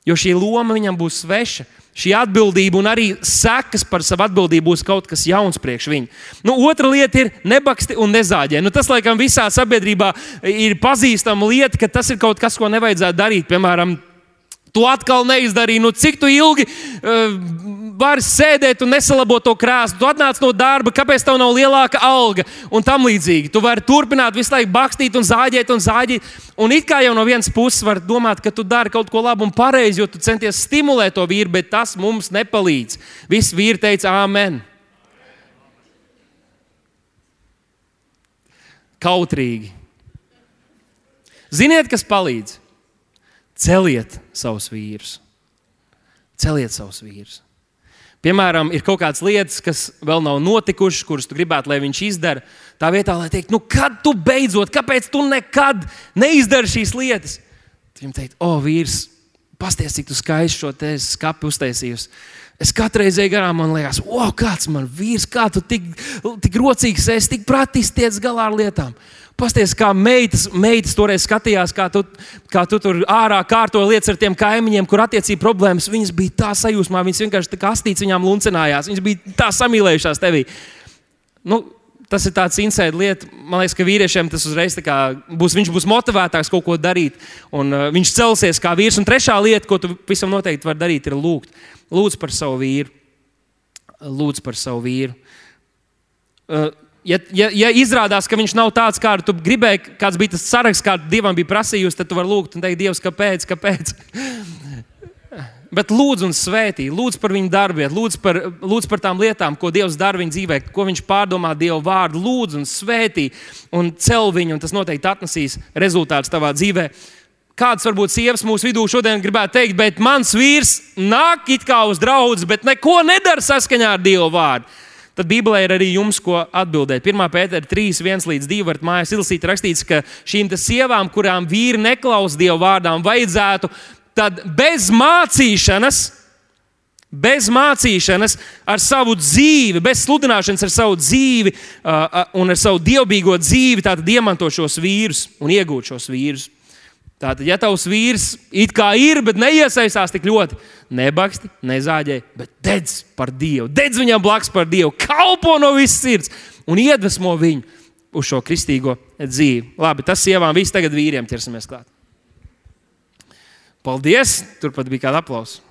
Jo šī loma viņam būs sveša šī atbildība un arī sekas par savu atbildību būs kaut kas jauns priekš viņa. Nu, otra lieta ir nebaksti un nezāģē. Nu, tas, laikam, visā sabiedrībā ir pazīstama lieta, ka tas ir kaut kas, ko nevajadzētu darīt. Piemēram, Tu atkal neizdarīji, nu cik tu ilgi uh, vari sēdēt un nesalabot to krāsu. Tu atnāc no darba, kāpēc tev nav lielāka alga un tam līdzīgi. Tu vari turpināt visu laiku bakstīt un zāģēt un zāģēt. Un it kā jau no vienas puses var domāt, ka tu dari kaut ko labu un pareizi, jo tu centies stimulēt to vīru, bet tas mums nepalīdz. Visi vīri teica, Āmen! Kautrīgi. Ziniet, kas palīdz? Celiet savus vīrus. Celiet savus vīrus. Piemēram, ir kaut kādas lietas, kas vēl nav notikušas, kuras tu gribētu, lai viņš izdara. Tā vietā, lai teiktu, nu, kad tu beidzot, kāpēc tu nekad neizdari šīs lietas? Viņam teikt, o, vīrs, pasties, cik tu skaisti šo skatu uztaisījusi. Es katru reizi garām man liekas, wow, kāds man vīrs, kā tu tik, tik rocīgs esi, tik prātīgs tiec galā ar lietām. Pasties, kā meitas, meitas toreiz skatījās, kā tu, kā tu tur ārā kārtoji lietas ar tiem kaimiņiem, kur attiecīgi problēmas. Viņas bija tā sajūsmā, viņas vienkārši tā kā astīts viņām luncinājās. Viņas bija tā samīlējušās tevī. Nu, tas ir tāds insēta lieta. Man liekas, ka vīriešiem tas uzreiz būs, viņš būs motivētāks kaut ko darīt. Un, uh, viņš celsies kā vīrs. Un trešā lieta, ko tu visam noteikti vari darīt, ir lūgt. Lūdzu par savu vīru. Lūdzu par savu vīru. Uh, ja, ja, ja izrādās, ka viņš nav tāds, kādu tu gribēji, kāds bija tas saraksts, kādu dievam bija prasījusi, tad tu vari lūgt un teikt, Dievs, kāpēc? kāpēc? Bet lūdzu, un svētī, lūdzu par viņu darbiem, lūdzu par, lūdzu par tām lietām, ko Dievs dara viņa dzīvē, ko viņš pārdomā Dieva vārdu. Lūdzu, un svētī, un cel viņu, un tas noteikti atnesīs rezultātus tavā dzīvē. Kāds varbūt sievas mūsu vidū šodien gribētu teikt, bet mans vīrs nāk it kā uz draugu, bet neko nedara saskaņā ar Dieva vārdu. Tad Bībelē ir arī jums, ko atbildēt. 1. pētera 3, 1 līdz 2 varat mājās izlasīt, rakstīts, ka šīm sievām, kurām vīri neklaus Dieva vārdām, vajadzētu tad bez mācīšanas, bez mācīšanas, ar savu dzīvi, bez sludināšanas, ar savu dzīvi uh, un ar savu dievbijīgo dzīvi, tātad iemantot šos vīrus un iegūt šos vīrus. Tātad, ja tavs vīrs it kā ir, bet neiesaistās tik ļoti, nebaksti, nezāģē, bet dedz par Dievu, dedz viņam blakus par Dievu, kalpo no visas sirds un iedvesmo viņu uz šo kristīgo dzīvi. Labi, tas sievām viss tagad vīriem ķersimies klāt. Paldies! Turpat bija kāda aplausa.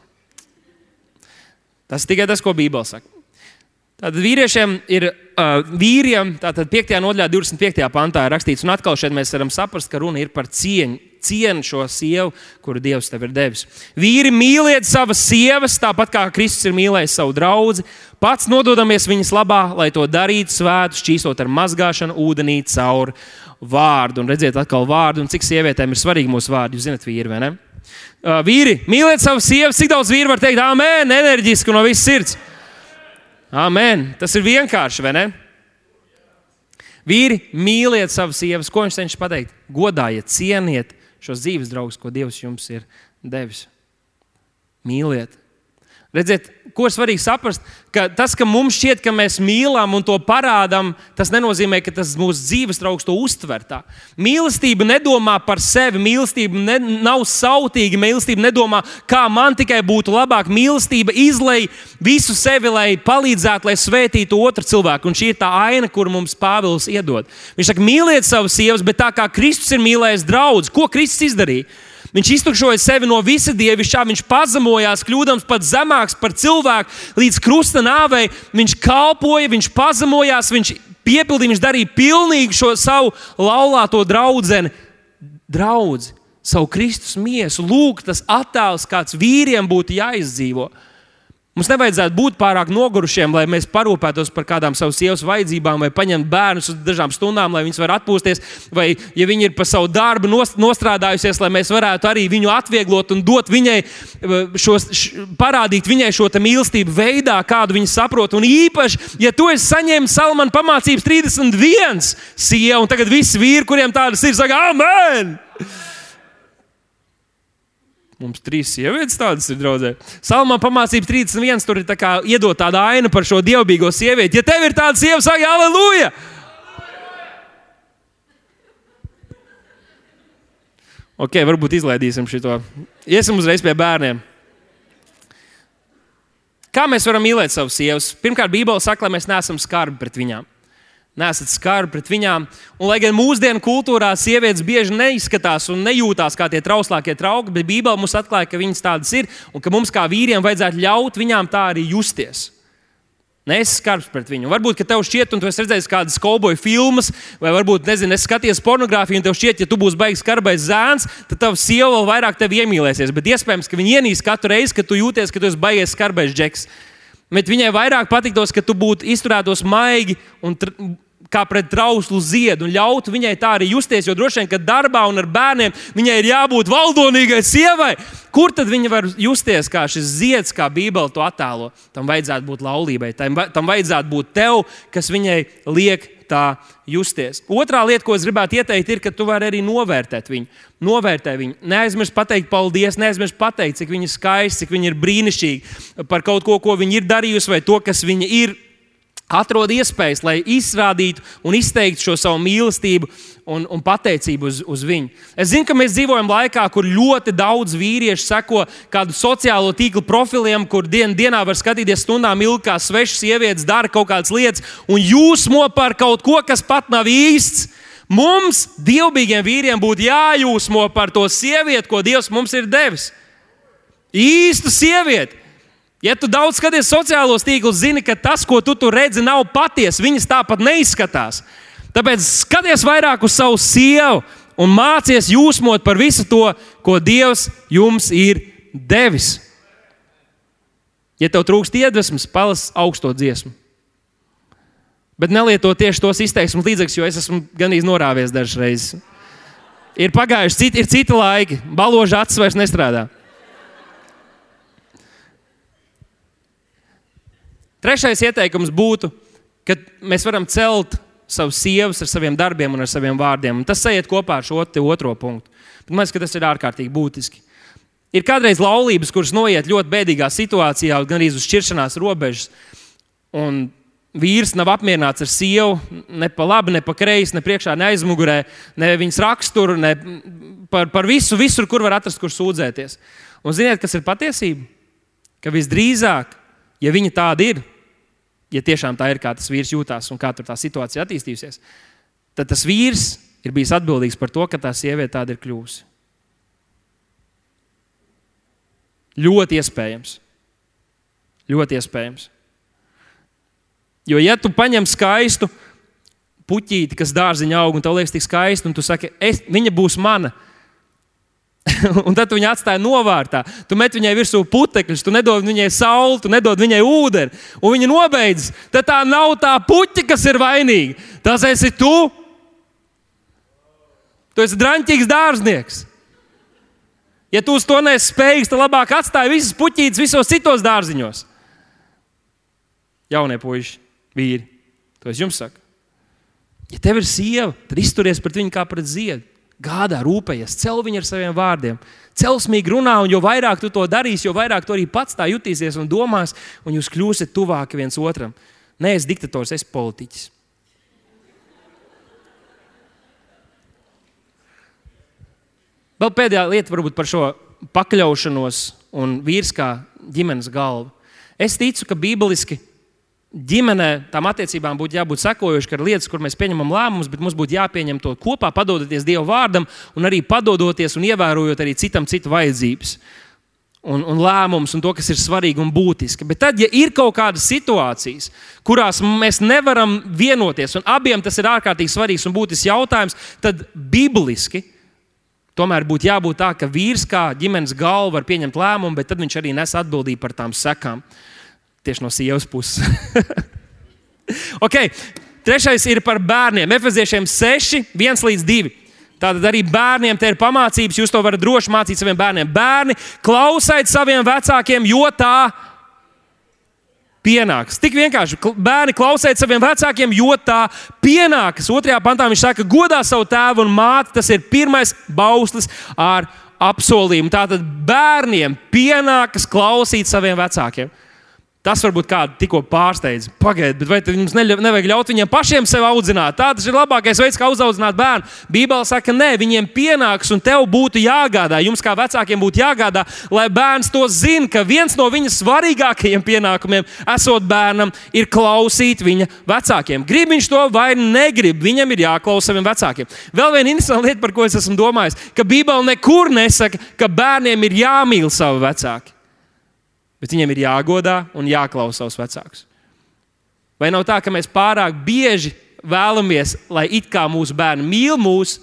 Tas tikai tas, ko Bībele saka. Tātad vīriešiem ir uh, vīriem, tātad 5. nodaļā, 25. pantā ir rakstīts, un atkal šeit mēs varam saprast, ka runa ir par cieņu cieni šo sievu, kuru Dievs tev ir devis. Vīri mīliet savas sievas, tāpat kā Kristus ir mīlējis savu draugu. Pats nododamies viņas labā, lai to darītu svētu, šķīstot ar mazgāšanu, ūdenī caur vārdu. Un redziet, atkal vārdu, un cik sievietēm ir svarīgi mūsu vārdi. Jūs zināt, vīri, vai ne? Uh, vīri, mīliet savas sievas, cik daudz vīru var teikt, amen, enerģiski no visas sirds. Amen. Tas ir vienkārši, vai ne? Vīri, mīliet savas sievas, ko viņš cenšas pateikt? Godājiet, cieniet, šos dzīves draugus, ko Dievs jums ir devis. Mīliet! Redziet, ko ir svarīgi saprast, ka tas, ka mums šķiet, ka mēs mīlam un to parādām, tas nenozīmē, ka tas mūsu dzīves draugs to uztver tā. Mīlestība nedomā par sevi, mīlestība ne, nav sautīga, mīlestība nedomā, kā man tikai būtu labāk. Mīlestība izlai visu sevi, lai palīdzētu, lai svētītu otru cilvēku. Un šī ir tā aina, kur mums Pāvils iedod. Viņš saka, mīliet savas sievas, bet tā kā Kristus ir mīlējis draugus, ko Kristus izdarīja? Viņš iztukšoja sevi no visa dievišķā, viņš pazemojās, kļūdams pat zemāks par cilvēku līdz krusta nāvei. Viņš kalpoja, viņš pazemojās, viņš piepildīja, viņš darīja pilnīgi šo savu laulāto draugu, draugu, savu Kristus miesu. Lūk, tas attēls, kāds vīriem būtu jāizdzīvo. Mums nevajadzētu būt pārāk nogurušiem, lai mēs parūpētos par kādām savas sievas vajadzībām, vai paņemtu bērnus uz dažām stundām, lai viņas varētu atpūsties, vai, ja viņi ir pa savu darbu nostrādājusies, lai mēs varētu arī viņu atvieglot un dot viņai, šos, š, parādīt viņai šo mīlestību veidā, kādu viņa saprot. Un īpaši, ja tu esi saņēmis Salmāna pamācības 31 sievu, un tagad visi vīri, kuriem tādas ir, saka, Amen! Mums trīs sievietes tādas ir draudzē. Salmā pamācība 31. Tur ir tā kā iedot tādu ainu par šo dievbijīgo sievieti. Ja tev ir tāda sieva, saka, aleluja! Ok, varbūt izlaidīsim šo. Iesim uzreiz pie bērniem. Kā mēs varam mīlēt savus sievas? Pirmkārt, Bībele saka, lai mēs neesam skarbi pret viņām nesat skarbi pret viņām. Un, lai gan mūsdienu kultūrā sievietes bieži neizskatās un nejūtās kā tie trauslākie draugi, bet Bībele mums atklāja, ka viņas tādas ir un ka mums kā vīriem vajadzētu ļaut viņām tā arī justies. Nē, es skarbs pret viņu. Varbūt, ka tev šķiet, un tu esi redzējis kādas kauboju filmas, vai varbūt, nezinu, es skaties pornogrāfiju, un tev šķiet, ja tu būsi beigas skarbais zēns, tad tava sieva vēl vairāk tevi iemīlēsies. Bet iespējams, ka viņi ienīs katru reizi, kad tu jūties, ka tu esi beigas skarbais džeks. Bet viņai vairāk patiktos, ka tu būtu izturētos maigi un kā pret trauslu ziedu, un ļautu viņai tā arī justies. Jo droši vien, ka darbā un ar bērniem viņai ir jābūt valdonīgai sievai. Kur tad viņa var justies kā šis zieds, kā Bībele to attēlo? Tam vajadzētu būt laulībai, tam, tam vajadzētu būt tev, kas viņai liek tā justies. Otrā lieta, ko es gribētu ieteikt, ir, ka tu vari arī novērtēt viņu. Novērtē viņu. Neaizmirst pateikt paldies, neaizmirst pateikt, cik viņa ir skaista, cik viņa ir brīnišķīga par kaut ko, ko viņa ir darījusi, vai to, kas viņa ir atrod iespējas, lai izrādītu un izteiktu šo savu mīlestību un, un pateicību uz, uz viņu. Es zinu, ka mēs dzīvojam laikā, kur ļoti daudz vīriešu seko kādu sociālo tīklu profiliem, kur dien, dienā var skatīties stundām ilgi, kā svešas sievietes dara kaut kādas lietas, un jūsmo par kaut ko, kas pat nav īsts. Mums, dievbijīgiem vīriem, būtu jājūsmo par to sievieti, ko Dievs mums ir devis. Īstu sievieti. Ja tu daudz skaties sociālos tīklus, zini, ka tas, ko tu tur redzi, nav patiesa. Viņas tāpat neizskatās. Tāpēc skaties vairāk uz savu sievu un mācies jūsmot par visu to, ko Dievs jums ir devis. Ja tev trūkst iedvesmas, palas augsto dziesmu. Bet nelieto tieši tos izteiksmes līdzekļus, jo es esmu gandrīz norāvies dažas reizes. Ir pagājuši citi, ir citi laiki, baloža acis vairs nestrādā. Trešais ieteikums būtu, ka mēs varam celt savus sievas ar saviem darbiem un ar saviem vārdiem. Un tas aiziet kopā ar šo otro punktu. Bet man liekas, ka tas ir ārkārtīgi būtiski. Ir kādreiz laulības, kuras noiet ļoti bēdīgā situācijā, gan arī uz šķiršanās robežas. Un vīrs nav apmierināts ar sievu, ne pa labi, ne pa kreisi, ne priekšā, ne aizmugurē, ne viņas raksturu, ne par, par visu, visur, kur var atrast, kur sūdzēties. Un ziniet, kas ir patiesība? Ka visdrīzāk, ja viņa tāda ir, ja tiešām tā ir, kā tas vīrs jūtas un kā tā situācija attīstījusies, tad tas vīrs ir bijis atbildīgs par to, ka tā sieviete tāda ir kļuvusi. Ļoti iespējams. Ļoti iespējams. Jo, ja tu paņem skaistu puķīti, kas dārziņā aug, un tev liekas, tik skaisti, un tu saki, viņa būs mana, un tad viņa atstāja novārtā. Tu met viņai virsū putekļus, tu nedod viņai sauli, tu nedod viņai ūdeni, un viņa nobeidz. Tad tā nav tā puķa, kas ir vainīga. Tas esi tu. Tu esi drāmīgs dārznieks. Ja tu uz to nesi spējīgs, tad labāk atstāj visas puķītes visos citos dārziņos. Jaunie puiši, vīri, to es jums saku. Ja tev ir sieva, tad izturies pret viņu kā pret ziedu gādā, rūpējies, cel viņu ar saviem vārdiem. Celsmīgi runā, un jo vairāk tu to darīsi, jo vairāk tu arī pats tā jutīsies un domās, un jūs kļūsiet tuvāki viens otram. Nē, es diktators, es politiķis. Vēl pēdējā lieta varbūt par šo pakļaušanos un vīrs kā ģimenes galvu. Es ticu, ka bībeliski ģimenē tām attiecībām būtu jābūt sekojošām, ka ir lietas, kur mēs pieņemam lēmumus, bet mums būtu jāpieņem to kopā, padodoties Dieva vārdam, un arī padodoties un ievērojot arī citam citu vajadzības. Un, un lēmumus, un to, kas ir svarīgi un būtiski. Bet tad, ja ir kaut kādas situācijas, kurās mēs nevaram vienoties, un abiem tas ir ārkārtīgi svarīgs un būtisks jautājums, tad bibliski tomēr būtu jābūt tā, ka vīrs kā ģimenes galva var pieņemt lēmumu, bet tad viņš arī nes atbildību par tām sekām. Tieši no sievas puses. okay. Trešais ir par bērniem. Efeziešiem 6, 1 līdz 2. Tātad arī bērniem te ir pamācības. Jūs to varat droši mācīt saviem bērniem. Bērni, klausiet saviem vecākiem, jo tā pienāks. Tik vienkārši. Bērni, klausiet saviem vecākiem, jo tā pienāks. Otrajā pantā viņš saka, godā savu tēvu un māti. Tas ir pirmais bauslis ar apsolījumu. Tātad bērniem pienākas klausīt saviem vecākiem. Tas varbūt kādu tikko pārsteidz. Pagaidiet, bet vai mums nevajag ļaut viņiem pašiem sevi audzināt? Tā tas ir labākais veids, kā uzaudzināt bērnu. Bībeli saka, nē, viņiem pienāks un tev būtu jāgādā. Jums kā vecākiem būtu jāgādā, lai bērns to zina, ka viens no viņa svarīgākajiem pienākumiem, esot bērnam, ir klausīt viņa vecākiem. Grib viņš to vai negrib, viņam ir jāklausa saviem vecākiem. Vēl viena interesanta lieta, par ko es esmu domājis, ka Bībeli nekur nesaka, ka bērniem ir jāmīl savi vecāki bet viņiem ir jāgodā un jāklausa savus vecākus. Vai nav tā, ka mēs pārāk bieži vēlamies, lai it kā mūsu bērni mīl mūs,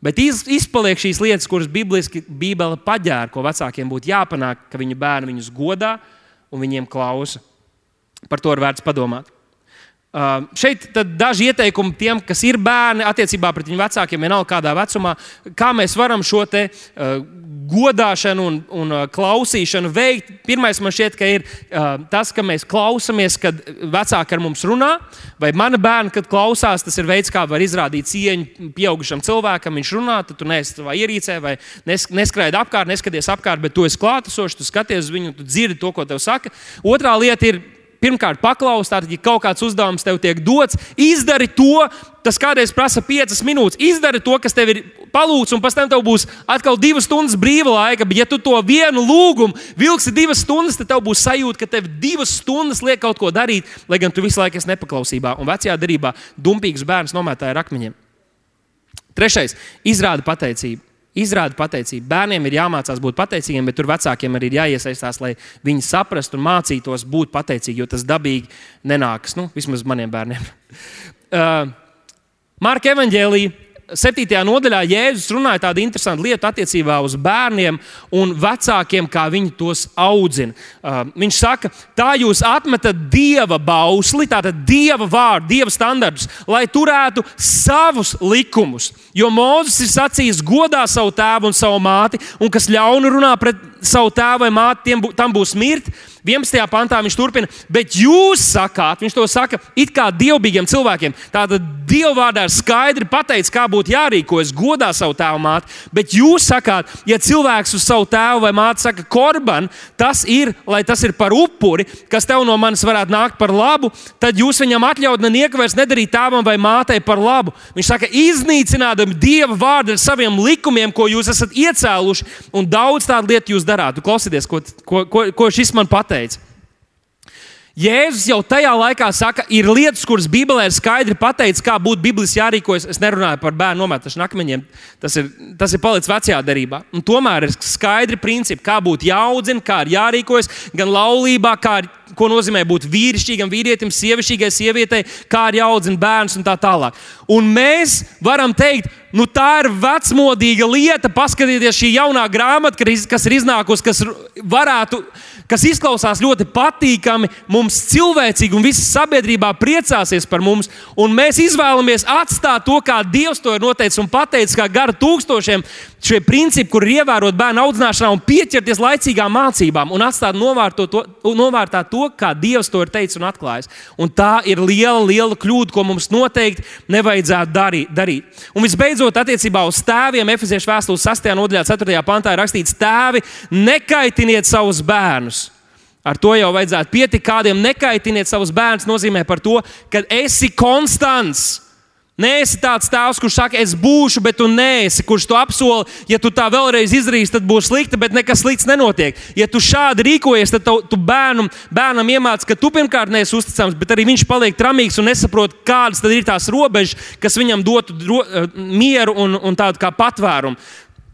bet izpaliek šīs lietas, kuras Bībele paģēra, ko vecākiem būtu jāpanāk, ka viņu bērni viņus godā un viņiem klausa. Par to ir vērts padomāt. Uh, šeit daži ieteikumi tiem, kas ir bērni, attiecībā pret viņu vecākiem, vienalga kādā vecumā, kā mēs varam šo te, uh, godāšanu un, un uh, klausīšanu veikt. Pirmais man šķiet, ka ir tas, ka mēs klausāmies, kad vecāki ar mums runā, vai mana bērna, kad klausās, tas ir veids, kā var izrādīt cieņu pieaugušam cilvēkam. Viņš runā, tad tu neesi savā ierīcē, vai nes, neskraidi apkārt, neskaties apkārt, bet tu esi klātesošs, tu skaties uz viņu, tu dzirdi to, ko tev saka. Otrā lieta ir pirmkārt paklaus, tātad, ja kaut kāds uzdevums tev tiek dots, izdari to. Tas kādreiz prasa piecas minūtes. Izdari to, kas tev ir palūgts, un pēc tam tev būs atkal divas stundas brīva laika. Bet, ja tu to vienu lūgumu vilksi divas stundas, tad tev būs sajūta, ka tev divas stundas liek kaut ko darīt, lai gan tu visu laiku esi nepaklausībā. Un vecajā darbā dumpīgs bērns nomētāja ar akmeņiem. Trešais - izrāda pateicību. Izrāda pateicību. Bērniem ir jāmācās būt pateicīgiem, bet tur vecākiem arī ir jāiesaistās, lai viņi saprastu un mācītos būt pateicīgi, jo tas dabīgi nenākas. Nu, vismaz maniem bērniem. uh, Marka Evanģēlija 7. nodaļā Jēzus runāja tādu interesantu lietu attiecībā uz bērniem un vecākiem, kā viņi tos audzina. Uh, viņš saka, tā jūs atmetat dieva bausli, tātad dieva vārdu, dieva standartus, lai turētu savus likumus. Jo Mozus ir sacījis, godā savu tēvu un savu māti, un kas ļaunu runā pret savu tēvu vai māti, tiem, tam būs mirti. 11. pantā viņš turpina, bet jūs sakāt, viņš to saka it kā dievbijiem cilvēkiem. Tātad Dieva vārdā ir skaidri pateikts, kā būtu jārīkojas, godā savu tēvu māti. Bet jūs sakāt, ja cilvēks uz savu tēvu vai māti saka, korban, tas ir, lai tas ir par upuri, kas tev no manis varētu nākt par labu, tad jūs viņam atļaut neko vairs nedarīt tēvam vai mātei par labu. Viņš saka, iznīcinādami Dieva vārdu ar saviem likumiem, ko jūs esat iecēluši, un daudz tādu lietu jūs darāt. Klausieties, ko, ko, ko, ko šis man pateica pateica. Jēzus jau tajā laikā saka, ir lietas, kuras Bībelē ir skaidri pateikts, kā būtu Bībeles jārīkojas. Es nerunāju par bērnu nometšanu akmeņiem, tas ir, tas ir palicis vecajā darbā. Tomēr ir skaidri principi, kā būtu jāaudzina, kā ir jārīkojas gan laulībā, kā ir, ko nozīmē būt vīrišķīgam vīrietim, sievišķīgai sievietei, kā ir jāaudzina bērns un tā tālāk. Un mēs varam teikt, nu, tā ir vecmodīga lieta. Paskatieties, šī jaunā grāmata, kas ir iznākusi, kas varētu kas izklausās ļoti patīkami, mums cilvēcīgi un visa sabiedrībā priecāsies par mums. Un mēs izvēlamies atstāt to, kā Dievs to ir noteicis un pateicis, kā gara tūkstošiem šie principi, kur ir ievērot bērnu audzināšanā un pieķerties laicīgām mācībām un atstāt novārto to, novārtā to, kā Dievs to ir teicis un atklājis. Un tā ir liela, liela kļūda, ko mums noteikti nevajadzētu darīt. darīt. Un visbeidzot, attiecībā uz tēviem, Efeziešu vēstules 6. nodaļā, 4. pantā ir rakstīts: Tēvi, nekaitiniet savus bērnus. Ar to jau vajadzētu pietikt. Kādiem nekaitiniet savus bērnus, nozīmē par to, ka esi konstants. Nē, esi tāds tēvs, kurš saka, es būšu, bet tu neesi, kurš to apsoli. Ja tu tā vēlreiz izdarīsi, tad būs slikti, bet nekas slikts nenotiek. Ja tu šādi rīkojies, tad tu, tu bērnam, bērnam iemāci, ka tu pirmkārt neesi uzticams, bet arī viņš paliek tramīgs un nesaprot, kādas ir tās robežas, kas viņam dotu dro, eh, mieru un, un tādu kā patvērumu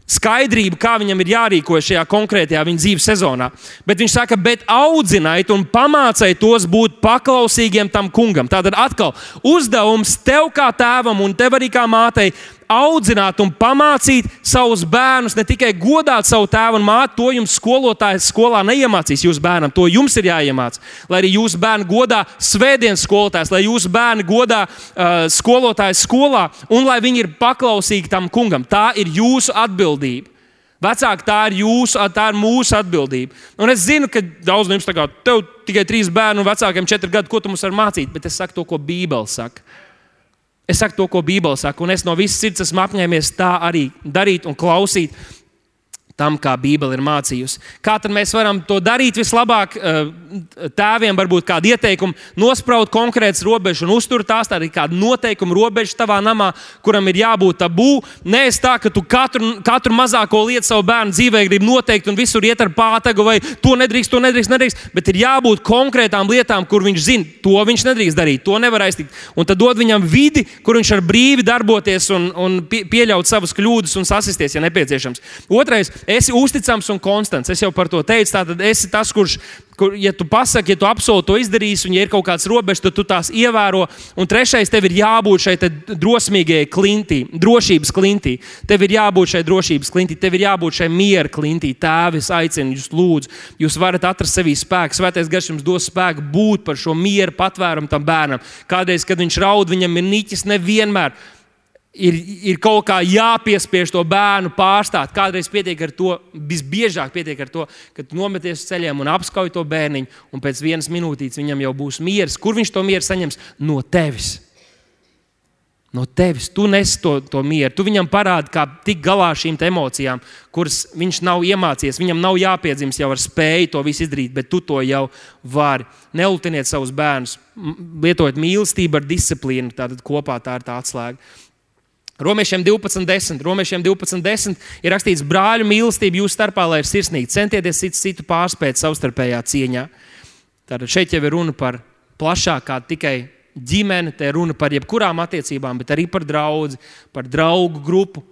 skaidrību, kā viņam ir jārīkojas šajā konkrētajā viņa dzīves sezonā. Bet viņš saka, bet audziniet un pamāciet tos būt paklausīgiem tam kungam. Tātad atkal uzdevums tev kā tēvam un tev arī kā mātei audzināt un pamācīt savus bērnus, ne tikai godāt savu tēvu un māti. To jums skolotājs skolā neiemācīs jūsu bērnam. To jums ir jāiemācās. Lai arī jūsu bērni godā svētdienas skolotājs, lai jūsu bērni godā uh, skolotājs skolā un lai viņi ir paklausīgi tam kungam. Tā ir jūsu atbildība. Vecāki, tā ir jūsu, tā ir mūsu atbildība. Un es zinu, ka daudz no jums tagad, tev tikai trīs bērni un vecākiem četri gadi, ko tu mums vari mācīt, bet es saku to, ko Bībele saka. Es saku to, ko Bībele saka, un es no visas sirds esmu apņēmies tā arī darīt un klausīt tam, kā Bībele ir mācījusi. Kā tad mēs varam to darīt vislabāk? Eh, tēviem varbūt kādu ieteikumu, nospraust konkrētas robežas un uzturēt tās, tā ir kāda noteikuma robeža tavā namā, kuram ir jābūt tabū. Nē, es tā, ka tu katru, katru mazāko lietu savu bērnu dzīvē gribi noteikt un visur iet ar pātagu, vai to nedrīkst, to nedrīkst, nedrīkst. Bet ir jābūt konkrētām lietām, kur viņš zina, to viņš nedrīkst darīt, to nevar aiztikt. Un tad dod viņam vidi, kur viņš var brīvi darboties un, un pieļaut savas kļūdas un sasisties, ja nepieciešams. Otrais esi uzticams un konstants. Es jau par to teicu. Tātad esi tas, kurš, kur, ja tu pasaki, ja tu apsoli to izdarīsi, un ja ir kaut kāds robežs, tad tu tās ievēro. Un trešais, tev ir jābūt šai drosmīgajai klintī, drošības klintī. Tev ir jābūt šai drošības klintī, tev ir jābūt šai miera klintī. Tēvis aicina jūs, lūdzu, jūs varat atrast sevī spēku. Svētais gars jums dos spēku būt par šo mieru patvērumu tam bērnam. Kādreiz, kad viņš raud, viņam ir niķis nevienmēr ir, ir kaut kā jāpiespiež to bērnu pārstāt. Kādreiz pietiek ar to, visbiežāk pietiek ar to, ka nometies uz ceļiem un apskauj to bērniņu, un pēc vienas minūtītes viņam jau būs miers. Kur viņš to mieru saņems? No tevis. No tevis. Tu nes to, to mieru. Tu viņam parādi, kā tikt galā ar šīm emocijām, kuras viņš nav iemācījies. Viņam nav jāpiedzimst jau ar spēju to visu izdarīt, bet tu to jau vari. Neultiniet savus bērnus, lietojot mīlestību ar disciplīnu. Tātad kopā tā ir tā atslēga. Romiešiem 12.10. Romiešiem 12.10 ir rakstīts, brāļu mīlestība jūsu starpā, lai ir sirsnīga. Centieties citu, citu pārspēt savstarpējā cieņā. Tātad šeit jau ir runa par plašākā tikai ģimeni, te runa par jebkurām attiecībām, bet arī par draugu, par draugu grupu.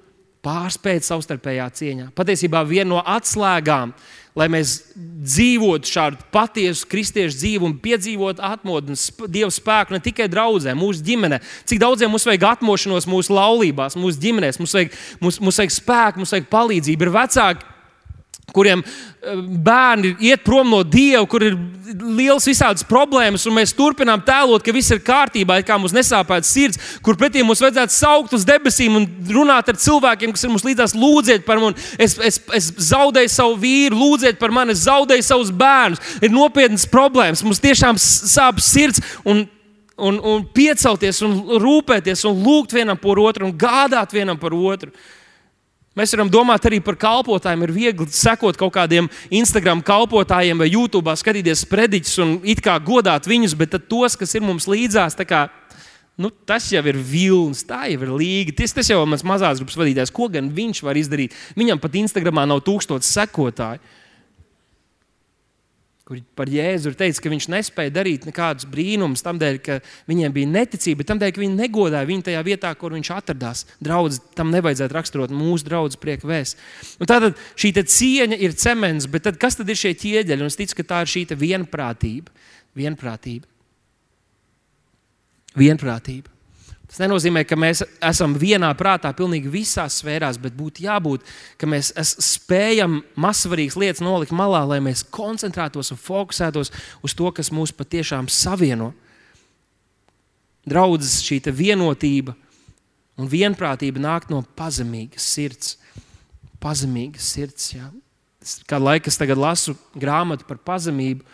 Pārspēt savstarpējā cieņā. Patiesībā viena no atslēgām, lai mēs dzīvotu šādu patiesu kristiešu dzīvi un piedzīvotu atmodu un dievu spēku ne tikai draudzē, mūsu ģimenē. Cik daudziem mums vajag atmošanos mūsu laulībās, mūsu ģimenēs, mums vajag, mums, mums vajag spēku, mums vajag palīdzību. Ir vecāki, kuriem eh, bērni iet prom no Dieva, kur ir liels visādas problēmas, un mēs turpinām tēlot, ka viss ir kārtībā, kā mums nesāpēta sirds, kur pretī mums vajadzētu saukt uz debesīm un runāt ar cilvēkiem, kas ir mums līdzās, lūdziet par mani. Es, es, es zaudēju savu vīru, lūdziet par mani, es zaudēju savus bērnus. Ir nopietnas problēmas, mums tiešām sāp sirds. Un, un, un piecelties, un rūpēties, un lūgt vienam par otru, un gādāt vienam par otru. Mēs varam domāt arī par kalpotājiem. Ir viegli sekot kaut kādiem Instagram kalpotājiem vai YouTube, skatīties sprediķus un it kā godāt viņus, bet tos, kas ir mums līdzās, kā, nu, tas jau ir vilnis, tā jau ir līga. Tas, tas jau ir mans mazās grupas vadītājs. Ko gan viņš var izdarīt? Viņam pat Instagramā nav tūkstoši sekotāju kur par Jēzu ir teicis, ka viņš nespēja darīt nekādus brīnumus, tādēļ, ka viņiem bija neticība, tādēļ, ka viņi negodāja viņu tajā vietā, kur viņš atradās. Draudz, tam nevajadzētu raksturot mūsu draugu prieku vēstu. Tātad šī cieņa ir cements, bet tad, kas tad ir šie ķieģeļi? Un es ticu, ka tā ir šī vienprātība. vienprātība. vienprātība. Tas nenozīmē, ka mēs esam vienā prātā, pilnīgi visās sfērās, bet būtu jābūt, ka mēs spējam mazsvarīgas lietas nolikt malā, lai mēs koncentrētos un fokusētos uz to, kas mūs patiešām savieno. Draudzes šī vienotība un vienprātība nāk no pazemīgas sirds. Pazemīgas sirds. Jā. Kādu laiku es lasu grāmatu par pazemību,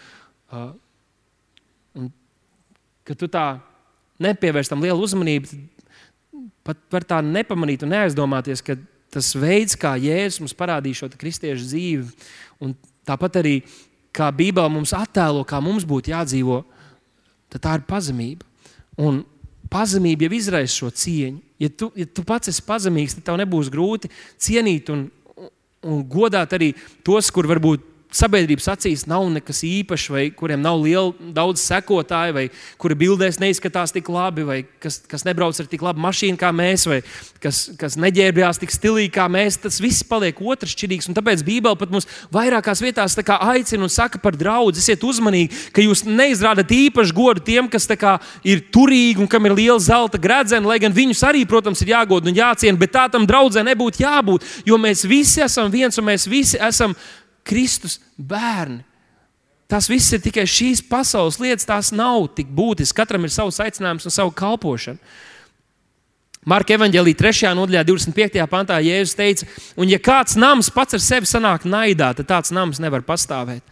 uh, un ka tu tā nepievērst tam lielu uzmanību, pat var tā nepamanīt un neaizdomāties, ka tas veids, kā Jēzus mums parādīja šo kristiešu dzīvi, un tāpat arī kā Bībele mums attēlo, kā mums būtu jādzīvo, tad tā ir pazemība. Un pazemība jau izraisa šo cieņu. Ja tu, ja tu pats esi pazemīgs, tad tev nebūs grūti cienīt un, un godāt arī tos, kur varbūt sabiedrības acīs nav nekas īpašs, vai kuriem nav liela, daudz sekotāju, vai kuri bildēs neizskatās tik labi, vai kas, kas nebrauc ar tik labu mašīnu kā mēs, vai kas, kas neģērbjās tik stilīgi kā mēs, tas viss paliek otršķirīgs. Tāpēc Bībele pat mums vairākās vietās aicina un saka par draugu. Esiet uzmanīgi, ka jūs neizrādat īpašu godu tiem, kas kā, ir turīgi un kam ir liela zelta gredzena, lai gan viņus arī, protams, ir jāgoda un jāciena, bet tā tam draudzē nebūtu jābūt, jo mēs visi esam viens un mēs visi esam Kristus bērni. Tas viss ir tikai šīs pasaules lietas, tās nav tik būtiskas. Katram ir savs aicinājums un savu kalpošanu. Marka evanģēlī 3. nodaļā, 25. pantā Jēzus teica, un ja kāds nams pats ar sevi sanāk naidā, tad tāds nams nevar pastāvēt.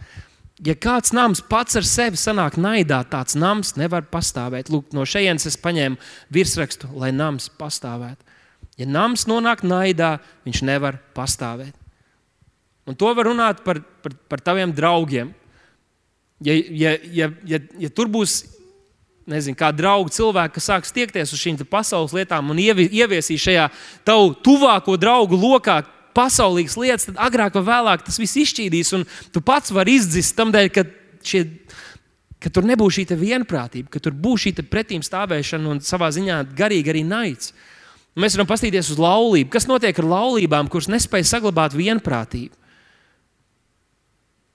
Ja kāds nams pats ar sevi sanāk naidā, tāds nams nevar pastāvēt. Lūk, no šejienes es paņēmu virsrakstu, lai nams pastāvētu. Ja nams nonāk naidā, viņš nevar pastāvēt. Un to var runāt par, par, par taviem draugiem. Ja, ja, ja, ja, ja tur būs nezinu, kā draugi cilvēki, kas sāks tiekties uz šīm pasaules lietām un ieviesīs šajā tavu tuvāko draugu lokā pasaulīgas lietas, tad agrāk vai vēlāk tas viss izšķīdīs, un tu pats vari izdzist tam dēļ, ka, šie, ka tur nebūs šī vienprātība, ka tur būs šī pretīm stāvēšana un savā ziņā garīgi arī naids. Mēs varam paskatīties uz laulību. Kas notiek ar laulībām, kuras nespēj saglabāt vienprātību?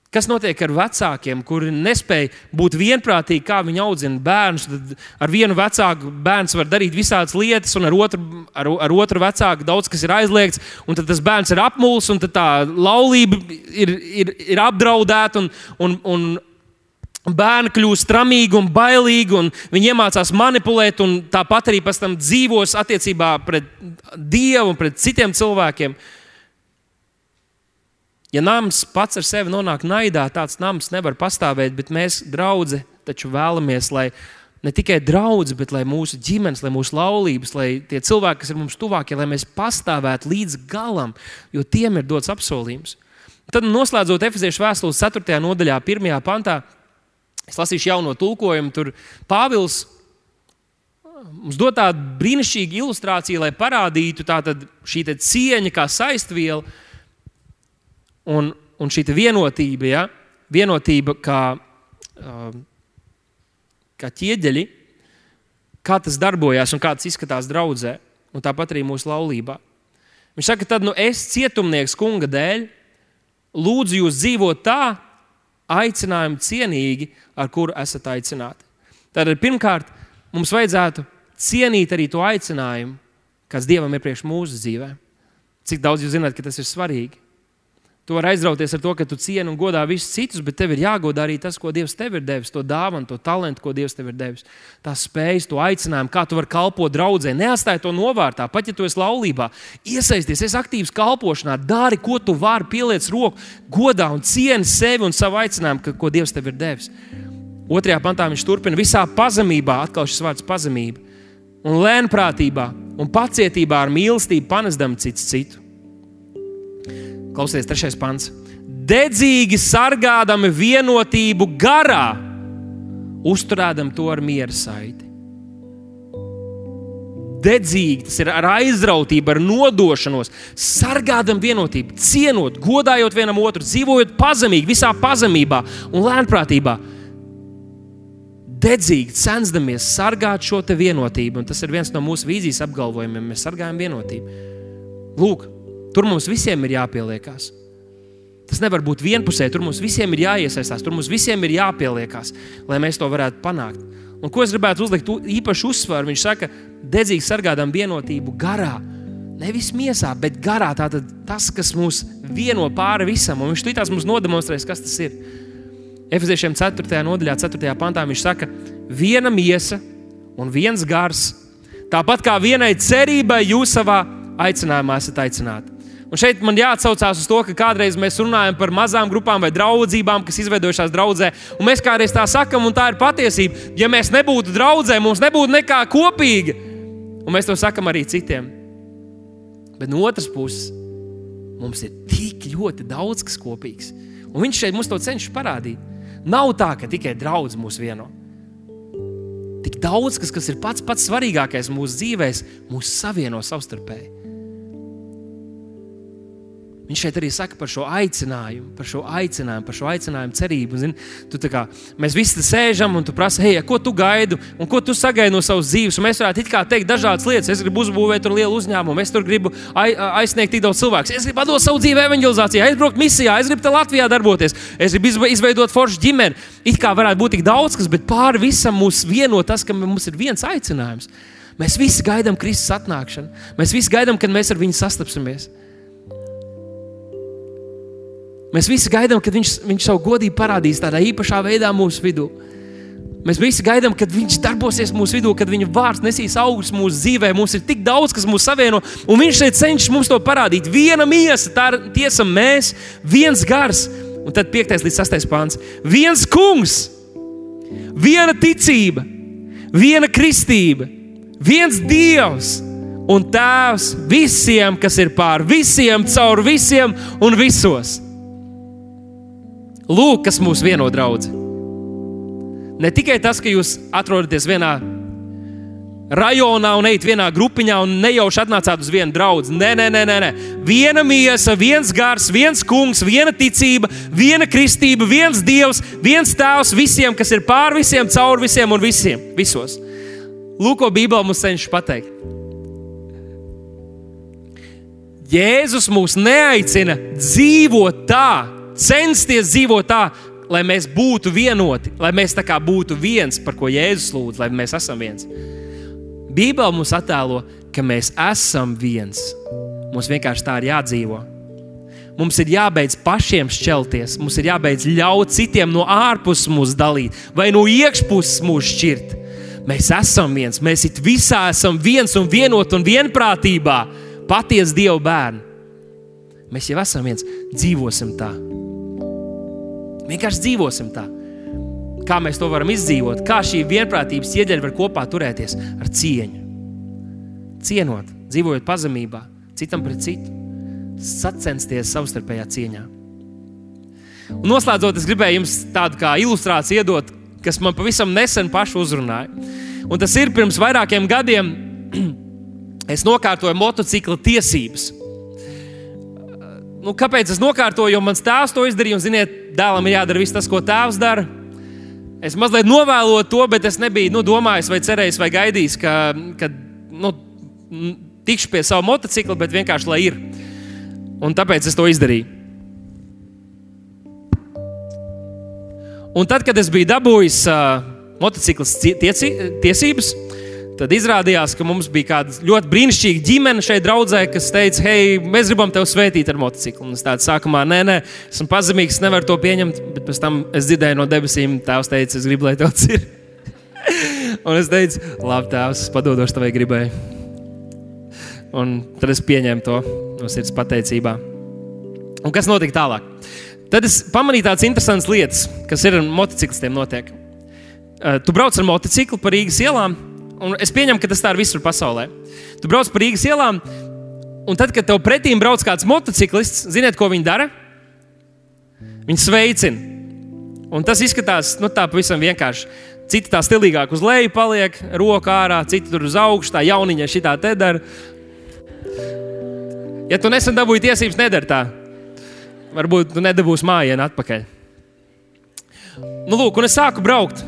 Kas notiek ar vecākiem, kuri nespēja būt vienprātīgi, kā viņi audzina bērnus? Tad ar vienu vecāku bērns var darīt visādas lietas, un ar otru, ar, ar otru vecāku daudz kas ir aizliegts. Tad tas bērns ir apmuļs, un tā laulība ir, ir, ir apdraudēta. Un, un, un, Bērni kļūst tramīgi un bailīgi, un viņi iemācās manipulēt, un tāpat arī pēc tam dzīvos attiecībā pret Dievu un pret citiem cilvēkiem. Uh, Ja nams pats ar sevi nonāk naidā, tāds nams nevar pastāvēt, bet mēs, draugi, taču vēlamies, lai ne tikai draugi, bet lai mūsu ģimenes, lai mūsu laulības, lai tie cilvēki, kas ir mums tuvākie, lai mēs pastāvētu līdz galam, jo tiem ir dots apsolījums. Tad, noslēdzot Efeziešu vēstules 4. nodaļā, 1. pantā, es lasīšu jauno tulkojumu. Tur Pāvils mums dod tādu brīnišķīgu ilustrāciju, lai parādītu šī cieņa kā saistviela Un, un šī vienotība, ja? vienotība kā, um, kā ķieģeļi, kā tas darbojas un kā tas izskatās draudzē, un tāpat arī mūsu laulībā. Viņš saka, tad nu, es, cietumnieks, kunga dēļ, lūdzu jūs dzīvot tā, aicinājumu cienīgi, ar kuru esat aicināti. Tātad pirmkārt, mums vajadzētu cienīt arī to aicinājumu, kas Dievam ir priekš mūsu dzīvē. Cik daudz jūs zināt, ka tas ir svarīgi? Tu vari aizrauties ar to, ka tu cieni un godā visus citus, bet tev ir jāgodā arī tas, ko Dievs tev ir devis, to dāvanu, to talantu, ko Dievs tev ir devis. Tās spējas, to aicinājumu, kā tu vari kalpot draudzē. Neatstāj to novārtā, pat ja tu esi laulībā. Iesaisties, esi aktīvs kalpošanā, dari, ko tu vari, pieliec roku, godā un cieni sevi un savu aicinājumu, ko Dievs tev ir devis. Otrajā pantā viņš turpina visā pazemībā, atkal šis vārds pazemība, un lēnprātībā un pacietībā ar mīlestību panesdam cits citu. Klausies, trešais pants. Dedzīgi sargādami vienotību garā, uzturēdam to ar miera saiti. Dedzīgi, tas ir ar aizrautību, ar nodošanos, sargādam vienotību, cienot, godājot vienam otru, dzīvojot pazemīgi, visā pazemībā un lēnprātībā. Dedzīgi censdamies sargāt šo vienotību, un tas ir viens no mūsu vīzijas apgalvojumiem. Mēs sargājam vienotību. Lūk, Tur mums visiem ir jāpieliekās. Tas nevar būt vienpusēji. Tur mums visiem ir jāiesaistās, tur mums visiem ir jāpieliekās, lai mēs to varētu panākt. Un ko es gribētu uzlikt īpašu uzsvaru? Viņš saka, dedzīgi sargādām vienotību garā. Nevis miesā, bet garā. Tātad tas, kas mūs vieno pāri visam, un viņš tūlīt mums nodemonstrēs, kas tas ir. Efeziešiem 4. nodaļā, 4. pantā viņš saka, viena miesa un viens gars. Tāpat kā vienai cerībai jūs savā aicinājumā esat aicināti. Un šeit man jāatcaucās uz to, ka kādreiz mēs runājam par mazām grupām vai draudzībām, kas izveidojušās draudzē. Un mēs kādreiz tā sakām, un tā ir patiesība. Ja mēs nebūtu draudzē, mums nebūtu nekā kopīga. Un mēs to sakām arī citiem. Bet no otras puses, mums ir tik ļoti daudz kas kopīgs. Un viņš šeit mums to cenšas parādīt. Nav tā, ka tikai draudz mūs vieno. Tik daudz kas, kas ir pats pats svarīgākais mūsu dzīvēm, mūs savieno savstarpēji. Viņš šeit arī saka par šo aicinājumu, par šo aicinājumu, par šo aicinājumu cerību. Zin, kā, mēs visi sēžam un tu prasi, hei, ko tu gaidi un ko tu sagaidi no savas dzīves. Un mēs varētu teikt dažādas lietas. Es gribu uzbūvēt lielu uzņēmumu, es tur gribu aizsniegt tik daudz cilvēku. Es gribu dot savu dzīvi evanģelizācijā, aizbraukt misijā, es gribu te Latvijā darboties, es gribu izveidot foršu ģimeni. It kā varētu būt tik daudz kas, bet pāri visam mūs vieno tas, ka mums ir viens aicinājums. Mēs visi gaidām Kristus atnākšanu. Mēs visi gaidām, kad mēs ar viņu sastapsimies. Mēs visi gaidām, kad viņš, viņš savu godību parādīs tādā īpašā veidā mūsu vidū. Mēs visi gaidām, kad viņš darbosies mūsu vidū, kad viņa vārds nesīs augļus mūsu dzīvē. Mums ir tik daudz, kas mūs savieno, un viņš šeit cenšas mums to parādīt. Viena miesa, tā ir tiesa mēs, viens gars, un tad 5. līdz 6. pāns. Viens kungs, viena ticība, viena kristība, viens dievs un tēvs visiem, kas ir pār visiem, caur visiem un visos. Lūk, kas mūs vieno draugi. Ne tikai tas, ka jūs atrodaties vienā rajonā un ejat vienā grupiņā un nejauši atnācāt uz vienu draugu. Nē, nē, nē, nē, nē. Viena miesa, viens gars, viens kungs, viena ticība, viena kristība, viens dievs, viens tēvs visiem, kas ir pār visiem, caur visiem un visiem. Visos. Lūk, ko Bībelē mums cenšas pateikt. Jēzus mūs neaicina dzīvot tā, censties dzīvot tā, lai mēs būtu vienoti, lai mēs tā kā būtu viens, par ko Jēzus lūdz, lai mēs esam viens. Bībele mums attēlo, ka mēs esam viens. Mums vienkārši tā ir jādzīvo. Mums ir jābeidz pašiem šķelties, mums ir jābeidz ļaut citiem no ārpuses mūs dalīt vai no iekšpuses mūs šķirt. Mēs esam viens, mēs visā esam viens un vienot un vienprātībā, patiesi Dieva bērni. Mēs jau esam viens, dzīvosim tā. Vienkārši dzīvosim tā. Kā mēs to varam izdzīvot, kā šī vienprātības ieģeļa var kopā turēties ar cieņu. Cienot, dzīvojot pazemībā, citam pret citu, sacensties savstarpējā cieņā. Un noslēdzot, es gribēju jums tādu kā ilustrāciju iedot, kas man pavisam nesen pašu uzrunāja. Un tas ir pirms vairākiem gadiem, es nokārtoju motocikla tiesības nu, kāpēc es nokārtoju, jo mans tēvs to izdarīja. Un, ziniet, dēlam ir jādara viss tas, ko tēvs dara. Es mazliet novēloju to, bet es nebiju nu, domājis, vai cerējis, vai gaidījis, ka, ka nu, tikšu pie sava motocikla, bet vienkārši lai ir. Un tāpēc es to izdarīju. Un tad, kad es biju dabūjis uh, motocikla tiesības, Tad izrādījās, ka mums bija kāda ļoti brīnišķīga ģimene šeit, draudzē, kas teica, hei, mēs gribam tevi svētīt ar motociklu. Un es tādu sākumā, nē, nē, esmu pazemīgs, nevaru to pieņemt. Bet pēc tam es dzirdēju no debesīm, tēvs teica, es gribu, lai tev tas ir. un es teicu, labi, tēvs, es padodos tavai gribai. Un tad es pieņēmu to no sirds pateicībā. Un kas notika tālāk? Tad es pamanīju tādas interesantas lietas, kas ir ar motociklistiem notiek. Uh, tu brauc ar motociklu pa Rīgas ielām, Un es pieņemu, ka tas tā ir visur pasaulē. Tu brauc pa Rīgas ielām, un tad, kad tev pretīm brauc kāds motociklists, ziniet, ko viņi dara? Viņi sveicina. Un tas izskatās nu, tā pavisam vienkārši. Citi tā stilīgāk uz leju paliek, roka ārā, citi tur uz augšu, tā jauniņa šitā te dara. Ja tu nesen dabūji tiesības, nedara tā. Varbūt tu nedabūsi mājienu atpakaļ. Nu, lūk, un es sāku braukt.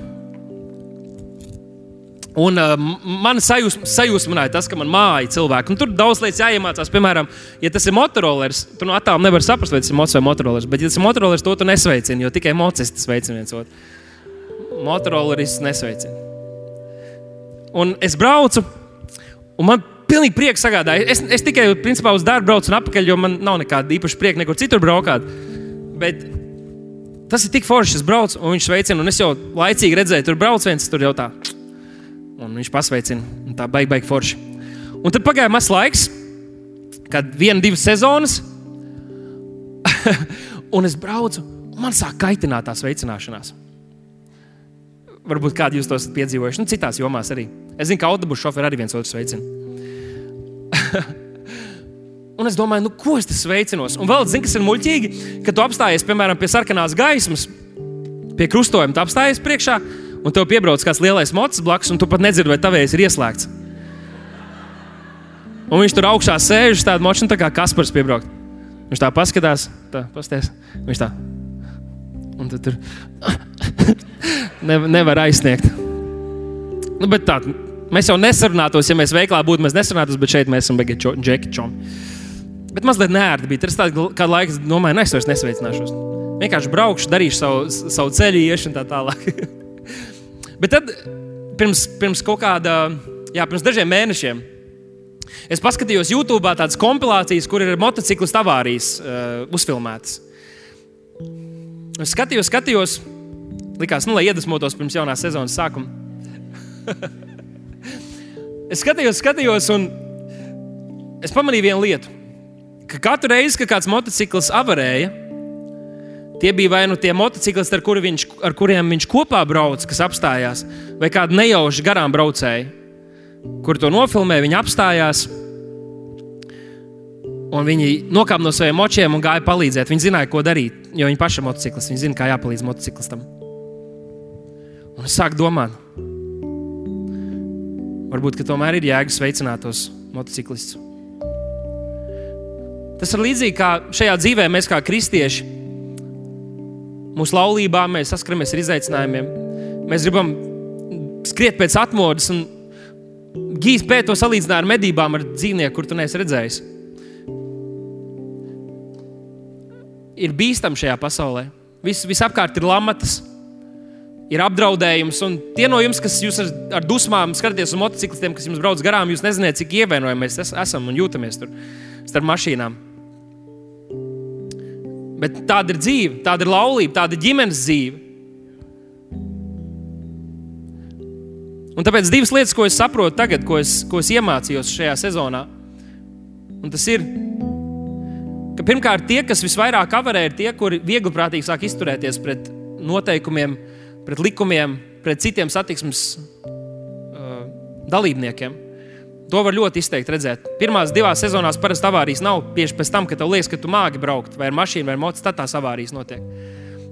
Un uh, man sajūs, sajūsmināja tas, ka man māja cilvēki. Un tur daudz lietas jāiemācās. Piemēram, ja tas ir motorolers, tu no attāluma nevari saprast, vai tas ir mocis vai motorolers. Bet, ja tas ir motorolers, to tu nesveicini, jo tikai mocistis sveicina viens otru. Motoroleris nesveicina. Un es braucu, un man pilnīgi prieks sagādāja. Es, es tikai principā, uz darbu braucu un atpakaļ, jo man nav nekāda īpaša prieka nekur citur braukāt. Bet tas ir tik forši, es braucu, un viņš sveicina, un es jau laicīgi redzēju, tur brauc viens, tur jau tā un viņš pasveicina. Un tā baigi, baigi forši. Un tad pagāja mazs laiks, kad viena, divas sezonas, un es braucu, un man sāk kaitināt tā sveicināšanās. Varbūt kādi jūs to esat piedzīvojuši, nu, citās jomās arī. Es zinu, ka autobusu šoferi arī viens otru sveicina. un es domāju, nu, ko es te sveicinos? Un vēl, zini, kas ir muļķīgi, kad tu apstājies, piemēram, pie sarkanās gaismas, pie krustojuma, tu apstājies priekšā un tev piebrauc kāds lielais mocis blakus, un tu pat nedzirdi, vai tavējais ir ieslēgts. Un viņš tur augšā sēž, tāda močina, tā kā Kaspars piebraukt. Viņš tā paskatās, tā pasties. Viņš tā. Un tad tur ne, nevar aizsniegt. Nu, bet tā, mēs jau nesarunātos, ja mēs veiklā būtu, mēs nesarunātos, bet šeit mēs esam beigti džeki čomi. Bet mazliet nērti bija. Tas tāds, kādu laiku domāju, nu, es vairs nesveicināšos. Vienkārši braukšu, darīšu savu, savu ceļu, iešu un tā tālāk. Bet tad pirms, pirms kaut kāda, jā, pirms dažiem mēnešiem. Es paskatījos YouTube tādas kompilācijas, kur ir motociklistu avārijas uh, uzfilmētas. Es skatījos, skatījos, likās, nu, lai iedvesmotos pirms jaunās sezonas sākuma. es skatījos, skatījos, un es pamanīju vienu lietu. Ka katru reizi, kad kāds motociklis avarēja, Tie bija vai nu tie motociklisti, ar, kuri viņš, ar kuriem viņš kopā brauca, kas apstājās, vai kādi nejauši garām braucēji, kur to nofilmēja. Viņi apstājās, un viņi nokāpa no saviem močiem un gāja palīdzēt. Viņi zināja, ko darīt, jo viņi paši ir motociklisti. Viņi zina, kā jāpalīdz motociklistam. Un es sāku domāt, varbūt tomēr ir jēga sveicināt tos motociklistus. Tas ir līdzīgi kā šajā dzīvē mēs kā kristieši Mūsu laulībā mēs saskaramies ar izaicinājumiem. Mēs gribam skriet pēc atmodas un gīt pēc to salīdzināt ar medībām ar dzīvnieku, kur tu neesi redzējis. ir bīstami šajā pasaulē. Viss visapkārt ir lamatas, ir apdraudējums. Un tie no jums, kas jūs ar, ar dusmām skatāties uz motociklistiem, kas jums brauc garām, jūs nezināt, cik ievainojami mēs es, esam un jūtamies tur starp mašīnām. Bet tāda ir dzīve, tāda ir laulība, tāda ir ģimenes dzīve. Un tāpēc divas lietas, ko es saprotu tagad, ko es, ko es iemācījos šajā sezonā, un tas ir, ka pirmkārt tie, kas visvairāk avarē, ir tie, kuri viegliprātīgi sāk izturēties pret noteikumiem, pret likumiem, pret citiem satiksmes uh, dalībniekiem. To var ļoti izteikti redzēt. Pirmās divās sezonās parasti avārijas nav tieši pēc tam, kad tev liekas, ka tu māki braukt vai ar mašīnu vai motociklu, tad tās avārijas notiek.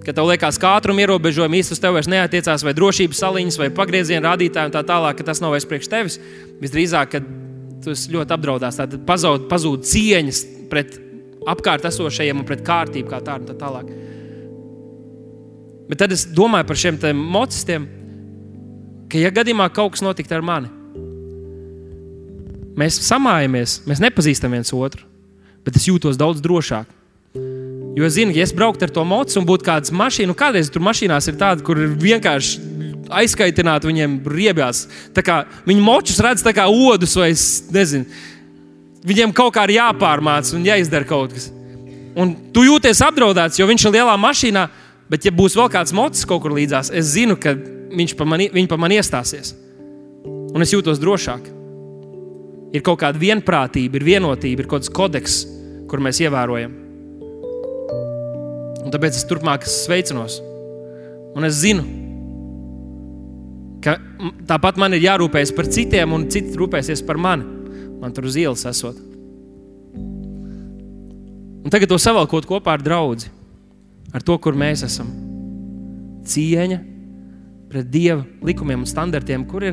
Kad tev liekas, ka ātruma ierobežojumi īstenībā uz tevi vairs neatiecās, vai drošības saliņas, vai pagrieziena rādītāji un tā tālāk, ka tas nav vairs priekš tevis. Visdrīzāk, kad tu ļoti apdraudās, tad pazūd, pazūd cieņas pret apkārt esošajiem un pret kārtību kā tādu un tā tālāk. Bet tad es domāju par šiem mocistiem, ka, ja gadījumā kaut kas notiktu ar mani, mēs samājamies, mēs nepazīstam viens otru, bet es jūtos daudz drošāk. Jo es zinu, ja es brauktu ar to mocu un būtu kāda mašīna, nu kādreiz tur mašīnās ir tāda, kur vienkārši aizkaitināti viņiem riebjās. Viņi močus redz kā odus vai es nezinu. Viņiem kaut kā ir jāpārmāca un jāizdara kaut kas. Un tu jūties apdraudēts, jo viņš ir lielā mašīnā, bet ja būs vēl kāds mocis kaut kur līdzās, es zinu, ka viņš pa mani, viņi pa mani iestāsies. Un es jūtos drošāk. Ir kaut kāda vienprātība, ir vienotība, ir kaut kāds kodeks, kur mēs ievērojam. Un tāpēc es turpmāk sveicinos. Un es zinu, ka tāpat man ir jārūpējas par citiem, un citi rūpēsies par mani. Man tur uz ielas esot. Un tagad to savalkot kopā ar draugu, ar to, kur mēs esam. Cieņa pret Dieva likumiem un standartiem, kuri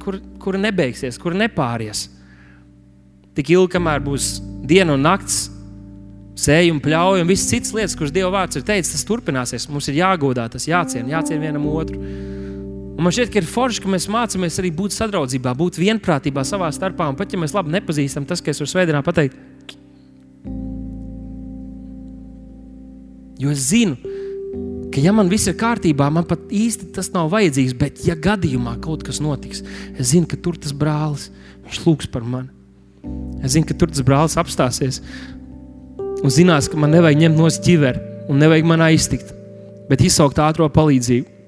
kur, kur nebeigsies, kur nepāries. Tik ilgi, kamēr būs diena un naktis, sēju un pļauju, un visas citas lietas, kuras Dieva vārds ir teicis, tas turpināsies. Mums ir jāgodā, tas jāciena, jāciena vienam otru. Un man šķiet, ka ir forši, ka mēs mācāmies arī būt sadraudzībā, būt vienprātībā savā starpā. Un pat ja mēs labi nepazīstam, tas, ka es varu svētdienā pateikt, jo es zinu, ka ja man viss ir kārtībā, man pat īsti tas nav vajadzīgs. Bet, ja gadījumā kaut kas notiks, es zinu, ka tur tas brālis, viņš lūgs par mani. Es zinu, ka tur tas brālis apstāsies un zinās, ka man nevajag ņemt no ķivera un nevajag man aiztikt, bet izsaukt ātrā palīdzību.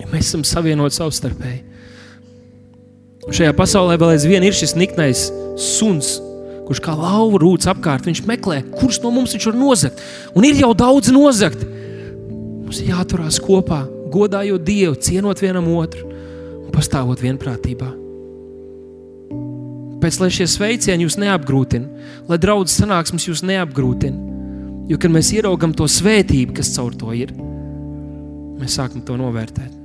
Ja mēs esam savienoti savstarpēji. Šajā pasaulē vēl aizvien ir šis niknais suns, kurš kā lauva rūc apkārt. Viņš meklē, kurš no mums viņš var nozagt. Un ir jau daudz nozagt. Mums ir jāturās kopā, godājot Dievu, cienot vienam otru un pastāvot vienprātībā. Tāpēc, lai šie sveicieni jūs neapgrūtina, lai draudzes sanāksmes jūs neapgrūtina, jo, kad mēs ieraugam to svētību, kas caur to ir, mēs sākam to novērtēt.